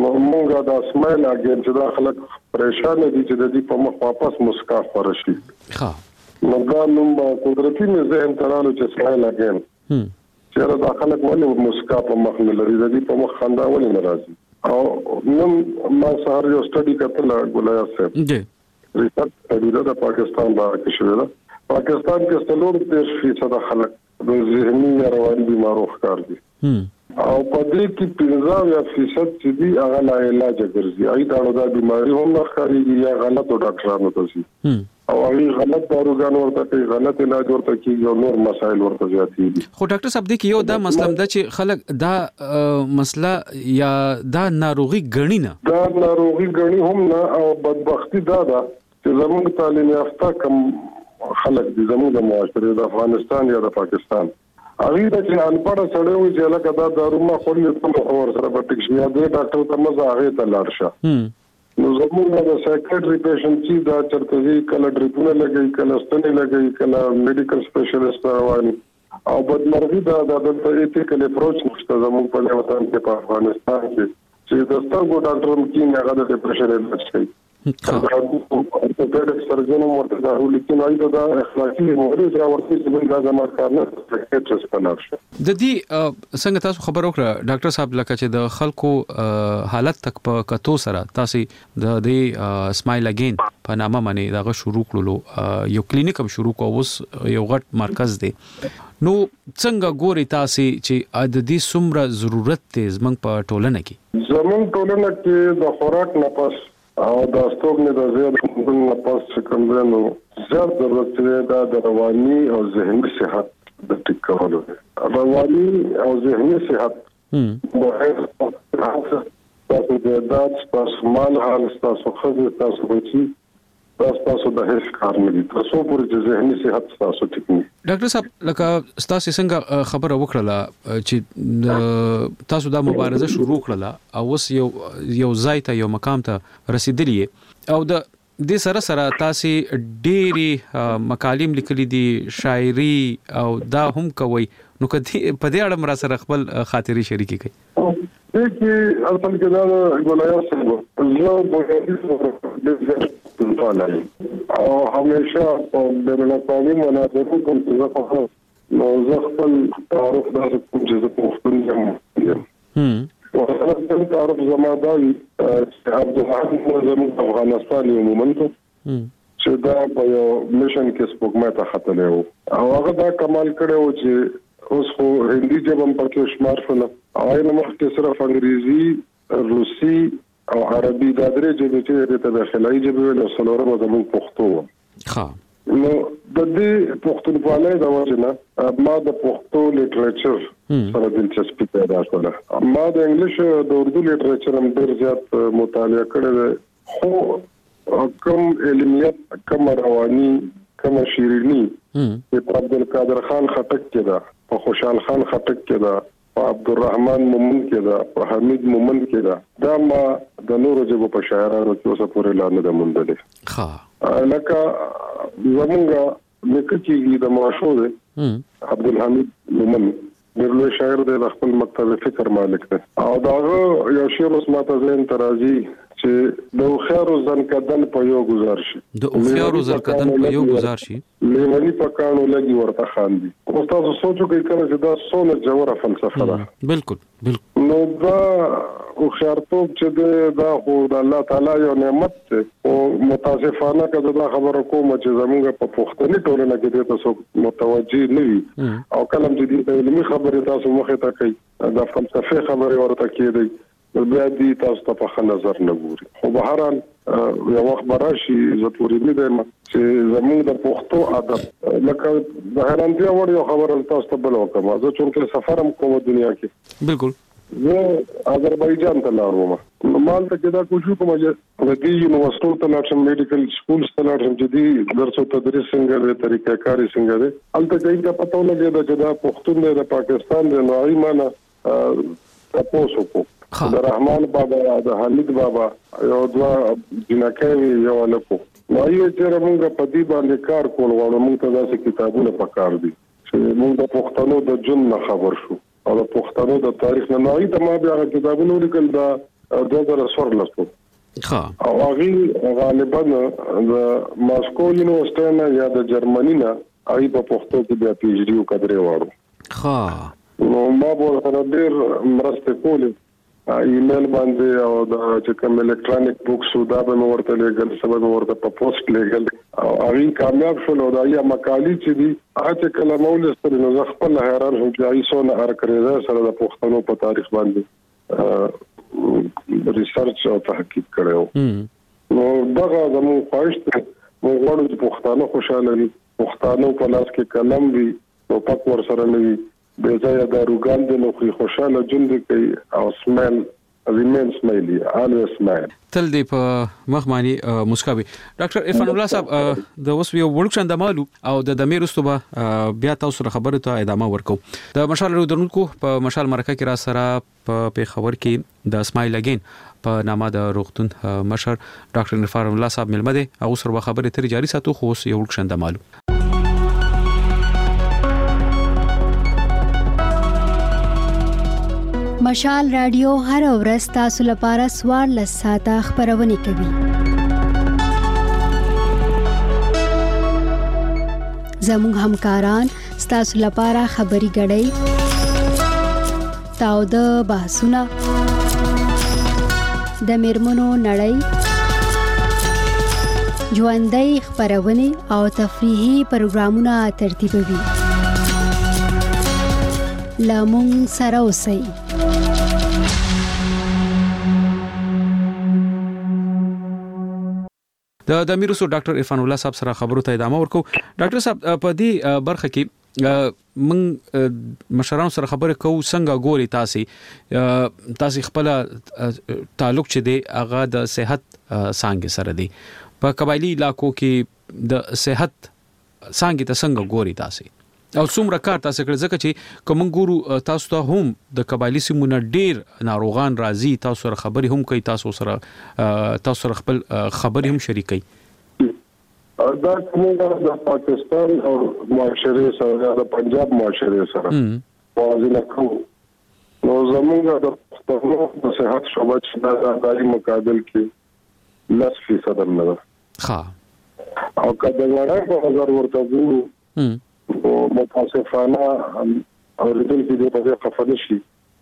نو مونږ د اسمایل اګین چې دا خلک پریشان دي چې د دې په مخ واپس مسکا خوره شي ښه نو دا نوم به قدرتي مې ذهن ته رالو چې اسمایل اګین چېرې دا خلک ولې مسکا په مخ نه لري د دې په مخ خندا ولې نه راځي او نن ما سهار یو سټډي کتله ګلایار صاحب رپورټ پدیده د پاکستان باره کې شوې ده پاکستان کې څلور دېرش فیصد خلک د ذهني یا رواني بیمارو ښکار دي او په دې کې پنځه اویا فیصد چې دي هغه لا علاج ګرځي هغوی ته نو دا بیماري هم نه ښکارېږي یا غلطو ډاکټرانو ته ځي او هغوی غلط داروګان ورته کوي غلط علاج ورته کېږي او نور مسایل ورته زیاتېږي خو ډاکټر صاحب دې کې یو دا مسلم ده چې خلک دا مسله یا دا ناروغي ګڼي نه دا ناروغي ګڼي هم نه او بدبختی دا ده چې زموږ تعلیم یافته کم خلک دي زموږ د معاشرې د افغانستان یا د پاکستان هغه د چې انپړه سړی وي چې لکه دا دارو ما خوري ته ور سره پټک شي یا د ډاکټر ته مزه هغه ته لاړ شه نو زموږ نه د سایکیټري پیشنټ چی دا چرته ځي کله ډریپونه لګوي کله ستنې لګوي کله میډیکل سپیشلیست ته رواني او بدمرغي دا ده دلته ایتیکل اپروچ نشته زموږ په وطن کې په افغانستان کې چې د سترګو ډاکټر هم کینګ هغه د ډیپریشن علاج کوي ارتوپیډک سرجن هم ورته دا رول کې نه دا اخلاقي موري چې ورته چې دا زموږ کار نه سکیټرس په لار شي د دې څنګه تاسو خبر وکړه ډاکټر صاحب لکه چې د خلکو حالت تک په کتو سره تاسو د دې سمایل اگین په نامه باندې دغه شروع کړلو یو کلینیک هم شروع کو اوس یو غټ مرکز دی نو څنګه ګوري تاسو چې د دې سمره ضرورت دی زمنګ په ټولنه کې زمنګ ټولنه کې د خوراک نه پس او د استوګنې د ځای د موندلو نه پس چې کوم دی نو زیات ضرورت چې دی دا د رواني او ذهني صحت د ټیک کولو دی رواني او ذهني صحت بغیر هڅه تاسو د دات تاسو مال حال تاسو خزه تاسو بچي تاسو د هیڅ کار نه دي تاسو پر ذهني صحت تاسو ټیک نه ډاکټر صاحب لکه تاسو څنګه خبره وکړله چې تاسو دا مبارزه شروع کړله او اوس یو یو ځای ته یو مقام ته رسیدلی او د دې سره سره تاسو ډېری مقالیم لیکلي دي شاعري او دا هم کوي نو کدی په دې اړه مرا سره خپل خاطري شریکې کړئ دې کې اصل کې دا ګلایاس زه بویادي سلطان یم او همیشه په بین الاقوامي مناظرو کوم چې زه خوښوم نو زه خپل تعارف داسې کوم چې زه پښتون یم وسره د تعارف زما دا وي چې عبدالحق زموږ افغانستان یو مومنت چې دا په یو مشن کې سپوږمۍ ته ختلی وو او هغه دا کمال کړی وو چې اوس خو هندي ژبه هم پکې شمار شوله او هغه نه مخکې صرف انګریزي روسي او عربي دا درې ژبې چې دې ته د خلایي ژبې ویل او څلورمه زموږ پښتو وه ښه نو د دې پښتونخوالۍ د وجه نه ما د پښتو لټریچر سره دلچسپي پیدا کړه ما د انګلیش د اردو لټریچر هم ډیر زیات مطالعه کړې خو کوم علمیت کوم رواني کوم شیرینی چې په عبدالقادر خان خټک کې ده په خوشحال خان خټک کې ده په عبدالرحمن مومن کې ده په حمید مومن کې ده دا ما د نورو ژبو په شاعرانو کې اوسه پورې لا نه ده موندلې ښه لکه زمونږ لیکل کېږي د ماشو دی عبدالحمید مومن ډېر لوی شاعر دی د خپل مکتب فکر مالک دی او دا یو شعر اوس ماته ذهن ته راځي چې د هوښیارو ځنکدن په یو گزار شي د هوښیارو ځنکدن په یو گزار شي لیونی په کانو لګي ورته خاندي اوس تاسو سوچ وکړئ کله چې دا سونه جوړه فلسفه ده بالکل بلکل. نو دا هوښیارتوب چې دی دا خو د الله تعالی یو نعمت دی، خو متاسفانه که زه دا خبره کوم چې زموږ په پښتني ټولنه کې دې ته څوک متوجه نه وي او کله هم چې دوی ته علمي خبرې تاسو مخې ته کوي، د فلسفې خبرې ورته کېدی، نو بیا دوی تاسو ته په ښه نظر نه ګوري. خو بهرحال یو وخت به راشي زه پورې نه دی چې زموږ د پښتو ادب لکه د حیرانتیا وړ یو خبره تاسو ته بل وکم زه چونکه سفر هم کوم دنیا کې بالکل زه آذربایجان ته لاړم نو مال ته کدا کوشش کوم چې د دې یونیورسيټو ته لاړ شم میډیکل سکولز ته لاړ شم چې دې درس او تدریس څنګه دی طریقه کاری څنګه دی البته دې ته پته ولګي دا چې دا پښتون دی د پاکستان دی نو ایمانه تپوس وکړو د رحمان بابا د حمید بابا یو دوا جنکه وی یو لکو ما یې چې موږ په دې باندې کار کول غواړو موږ ته داسې کتابونه پکار دي چې موږ د پښتنو د جن نه خبر شو او د پښتنو د تاریخ نه نوې ته ما بیا کتابونه ولیکل دا 2014 لسو ها او هغه غالبا د ماسکو یونیورسيټي نه یا د جرمني نه ای په پښتو کې بیا پی ایچ ډي وکړې وارو خا. نو ما به ورسره ډېر مرستې کولې، ایمیل باندې او دا چې کوم الکترونیک بوکس و دا به مې ورته لېږل، څه به مې ورته په پوسټ لېږل او هغوی کامیاب شول او د هغوی مقالې چې دي هغه چې کله ما ولوستلې نو زه خپله حیران شوم چې هغوی څونه ارکرېزۍ سره د پښتنو په تاریخ باندې ریسرچ او تحقیق کړی و. نو دغه زموږ خواهش دی، موږ غواړو چې پښتانه خوشحاله وي، پښتانه په لاس کې قلم وي، ټوپک ورسره نه وي بې ځایه داروګان دې نه خوري خوشحاله ژوند دې کوي او سمایل ریمین سمایلي الویز سمایل تل دې په مخ باندې مسکا وي ډاکټر عرفان الله صاحب د اوس یو وړوک شان د مالو او د دمې رستو به بیا تاسو سره خبرو ته ادامه ورکو د مشال درونکو په مشال مرکه کې را سره په پېښور کې د اسماعیل اګین په نامه د روغتون مشر ډاکټر عرفان الله صاحب مېلمه دی، هغو سره به خبرې اترې جاري ساتو، خو اوس یو ړکشن دمالو. مشال راډیو هره ورځ تاسو لپاره څوارلس ساعته خپرونې کوي. زموږ همکاران ستاسو لپاره خبري غړی تاود بحثونه د میرمنو نړۍ ژوندۍ خبرونه او تفریحي پروګرامونه ترتیبوي لامون سره اوسئ د دامیر رسول ډاکټر عرفان الله صاحب سره خبرو ته ادامه ورکو ډاکټر صاحب په دې برخه کې موږ مشرانو سره خبرې کوو څنګه ګوري تاسو تاسو خپل تعلق چې دی هغه د صحت څنګه سره دی په قبایلی علاقو کې د صحت څانګې ته څنګه ګوري تاسې او څومره کار تاسې کړی ځکه چې که موږ ګورو تاسو ته هم د قبایلی سیمو نه ډیر ناروغان راځي تاسو سره خبرې هم کوي تاسو سره تاسو سره خپل خبرې هم شریکي دا کومه د پاکستان او معاشره سره د پنجاب معاشره سره موازنه کوو نو زمونږ د پښتنو د صحت شوبه چې دا د اداري مقابل کې لس فیصده نه ده ښه او که د وړای په نظر ورته ګورو نو متاسفانه اوریدونکي دې په دې خفه نه شي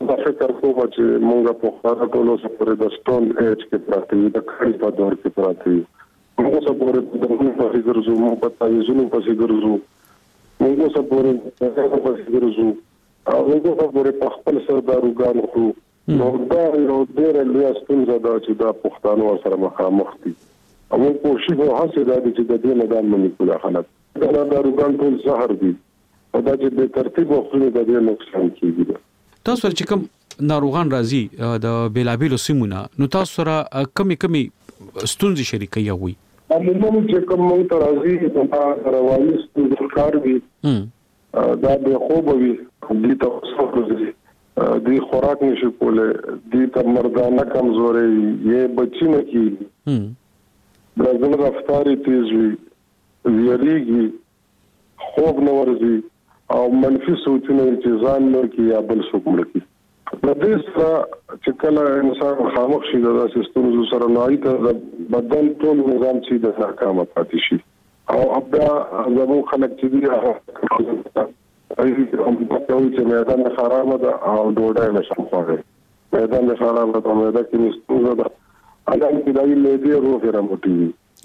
دا فکر کوم چې مونږ په خورا ټول اوسه پورې د سټون ایج کې پراته یو د کړي په دور کې پراته یو مونږ اوسه پورې په دغونو پسې ګرځو مونږ په تعویزونو پسې ګرځو مونږ اوسه پورې په دغونو پسې ګرځو او مونږ اوسه پورې په خپل سرداروګان خورو نو دا یو ډېره لویه ستونزه ده چې دا پښتانه ورسره مخامخ دي او موږ کوشش او هڅې دا دي چې د دې نه ځان منع کړو. دا خلک دا داروګان ټول زهر دي او دا چې بې ترتیبه خوري نو د دې نقصان کېږي. د. تاسو سره چې کوم ناروغان راځي د بېلابېلو سیمو نه نو تاسو سره کومې کومې ستونزې شریکوي هغوی؟ عموماً چې کوم موږ ته راځي نو دا رواني ستونزې ښکار وي دا به خوب وي دي ته وسوځي دی خوراک نشي کوله دی ته مردانه کمزوري یې بچی نه کی د زړه رفتاری تیز وي ویریږي خوب نه ورځي او منفي سوچونه چې ځان مړ کی یا بل څوک مړ کی له دې سره چې کله انسان مخامخ شي د داسې ستونزو سره نو هغه ته د بدن ټول نظام چې د ناکامه پاتې شي او بیا زموږ خلک چې دي هغه کوي چې معده مې خرابه ده او ډوډۍ مې سم خوړې معده مې خرابه ده معده کې مې ستونزه ده الان کې دایي معده روغې رمټي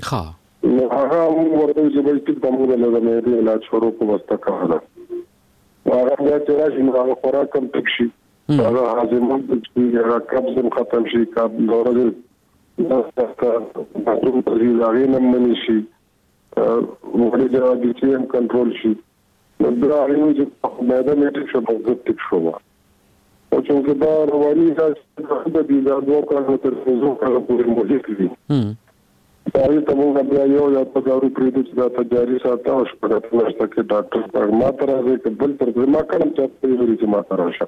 ښه. نو هغه مونږ ورته وویل چې بچ ټیک ده مونږ له د معدې علاج شروع کړو بس ته کار ده نو هغه بیا چې راشي نو هغه خوراک هم ټیک شي هغه هاضمه هم ټیک شي هغه قبض هم ختم شي قبض د ورځې دس دقیقه باتروم ته ځي د هغې نه هم منې شي ولې د بي سي هم کنټرول شي دا هغې وې چې تا خو معده مې ټیک شو بس زه ټیک شوم او چونکه دا رواني علاج ده دي دا دوه کاله تر پنځو کاله پورې مهلک دي دا هغې ته مونږ بیا یو یا دوه دارو پرېږدو چې دا ته جاري ساته او شپږ اته میاشته کې ډاکټر ته ما ته راځي که بل تر ما کړم چې ته یې چې ما ته راشه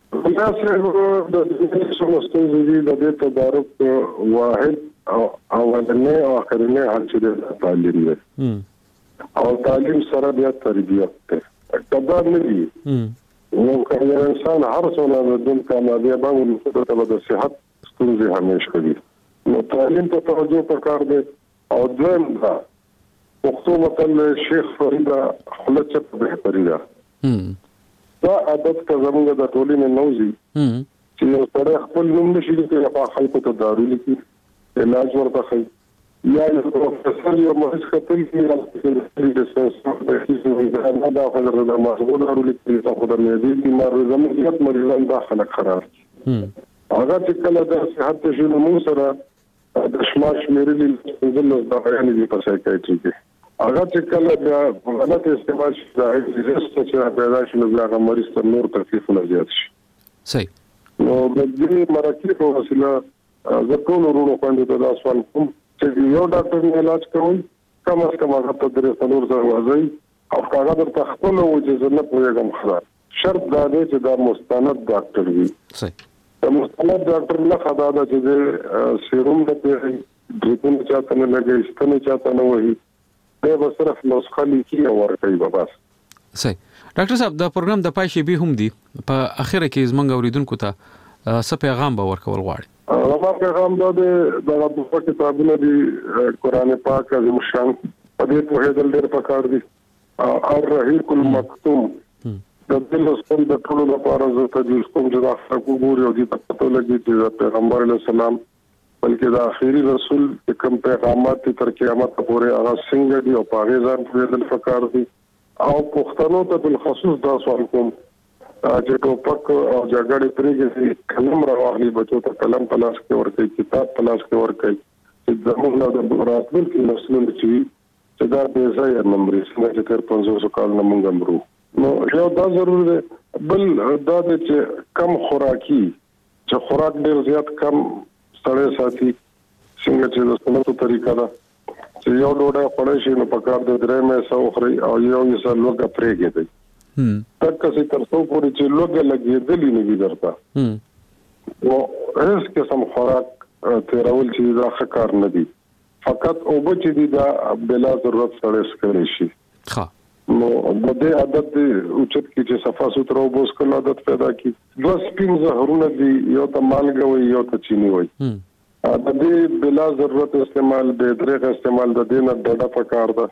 ضياء صاحب د دنيا چې څومره ستونزې دي د دې تدارک واحد اولنی او اخرنی حل چې دی دا تعلیم دی او تعلیم سره بیا تربیت دی که دا نه وي نو که یو انسان هر څونه د دین کامیابیا به ولري خو ته به د صحت ستونزې همیش کوي نو تعلیم ته توجه پکار دی او دویم دا پښتو متل دی شیخ فري ده خوله چپه بهتري ده دا عادت که زموږ د ټولنې نه وځي چې یو سړی خپل نوم نه شي لیکلی لخوا خلکو ته دارو لیکي علاج ورته ښي یا یو پروفیسر یو مریض کتل کې یا سپېڅلي ډسپنسر د هیڅ نویدا نه دا خو درته د ماغزو دارو لیکلي دا خو د معدې بیمار دی زموږ زیات مریضان دا خلک قرار هغه چې کله د صحت ته شي نو موږ سره د شمار شمیرلي لس پنځلس دغیانې دي په سایکایټري کې هغه چې کله بیا په غلط استعمال شي دا ایډزیس ته چې پیدا شي نو بیا هغه مریض ته نور تکلیفونه زیات شي صحیح نو د دې مرکې په وسیله زه ټول ورونو خوندې ته دا سوال کوم چې یو ډاکټر نه علاج کوي کم از کم هغه په درې څلور ځله ورځي او هغه درته خپل و چې زه نه پوهېږم خراب شرط دا دی چې دا مستند ډاکټر وي. صحیح. د مستند ډاکټر نښه دا ده چې دی سیروم نه پیړي، ډریپونه چاته نه لګوي، ستنې چاته نه وهي، دی به صرف نسخه لیکي او ورکوي به بس. صحیح. ډاکټر صاحب د پروګرام د پای شیبې هم دي، په اخره کې زمونږ اوریدونکو ته څه پیغام به ورکول غواړي؟ زما پیغام دا دی دغه دوه کتابونه دي قرآن پاک عظیم الشان په دې پوهېدل ډېر پکار دي. الرحیق المکتوم د دې لوستل د ټولو لپاره زه تجویز کوم چې دا خلک وګوري او دې ته پته لګي چې د پیغمبر علیه السلام بلکې د آخري رسول چې کوم پیغامات دي تر قیامت پورې هغه څنګه دي او په هغې ځان پوهېدل پکار دي او پښتنو ته بالخصوص دا سوال کوم چې ټوپک او جګړې پرېږدي قلم راواخلي بچو ته قلم په لاس کې ورکړي کتاب په لاس کې ورکړي چې زموږ د راتلونکي نسلونو چې چې دا بې ځایه نه مري څنګه چې تېر پنځوسو کالو نه موږ مرو نو یو دا ضرور دی بل دا دی چې کم خوراکي چې خوراک ډېر زیات کم سړی ساتي څنګه چې د سنتو طریقه ده چې یو ډوډۍ خوړی شي نو په کار د درې مې سه وخوري او یو یې سه لوګه پرېږي دی تکه سي تر څو پورې چې لوګه لګېدلې نه وي درته نو هیڅ قسم خوراک تیرول چې دا ښه کار نه دی فقط اوبه چې دي دا بلا ضرورت سړی څښلی شي. ښه. نو د دې عادت دې اوچت کړي چې صفا سوتره اوبه څښلو عادت پیدا کړي. دوه سپین زهرونه دي، یو ته مالګه وایي، یو ته چیني وایي. د دې بلا ضرورت استعمال، بې درېغه استعمال د دې نه ډډه په کار ده.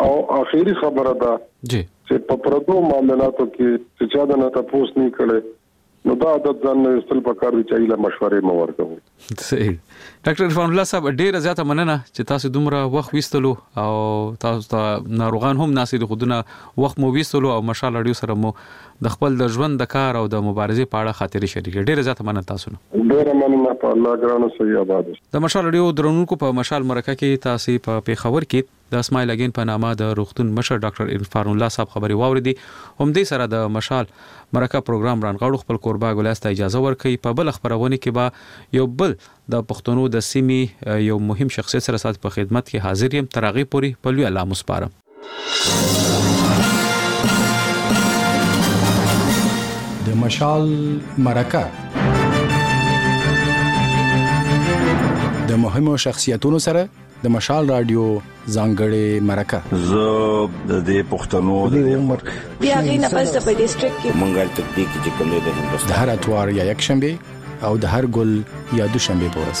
او اخري خبره دا چې په پردو معاملاتو کې چې چا درنه تپوس نه وي کړی، نو دا عادت ځان نه وستل پکار دي چې ایله مشورې مو ورکوي صحیح ډاکټر عرفان الله صاحب ډیره زیاته مننه چې تاسو دومره وخت وستلو او تاسو ته ناروغان هم ناسې د خودونه وخت مو وستلو او مشال اړیو سره مو د خپل د ژوند د کار او د مبارزې په اړه خاطرې شریکې ډیره زیاته مننه تاسو نه ډیره مننه په الله ګرانو سي آباد د مشال اړیو درونکو په مشال مرکه کې تاسو په پیښور کې د اسماعیل اګین په نامه د روغتون مشر ډاکټر عرفان الله صاحب خبرې واورېدې، همدې سره د مشال مرکه پروګرام رانغاړو، خپل کوربه ګلایس ته اجازه ورکوي، په بله خپرونې کې به یو بل د پښتنو د سیمې یو مهم شخصیت سره ستاسو په خدمت کې حاضر یم، تر هغې پورې په لوی الله مو سپارم. د مشال مرکه د مهمو شخصیتونو سره د مشال رادیو ځانګړې مرکه زه د دې پښتنو د عمر بیا غي نه پس په ډیسټریکټ کې مونږه تک دې کې چې کوم دې د هندوستان د هر اتوار یا یک شنبه او د هر ګل یا دوشنبه په ورځ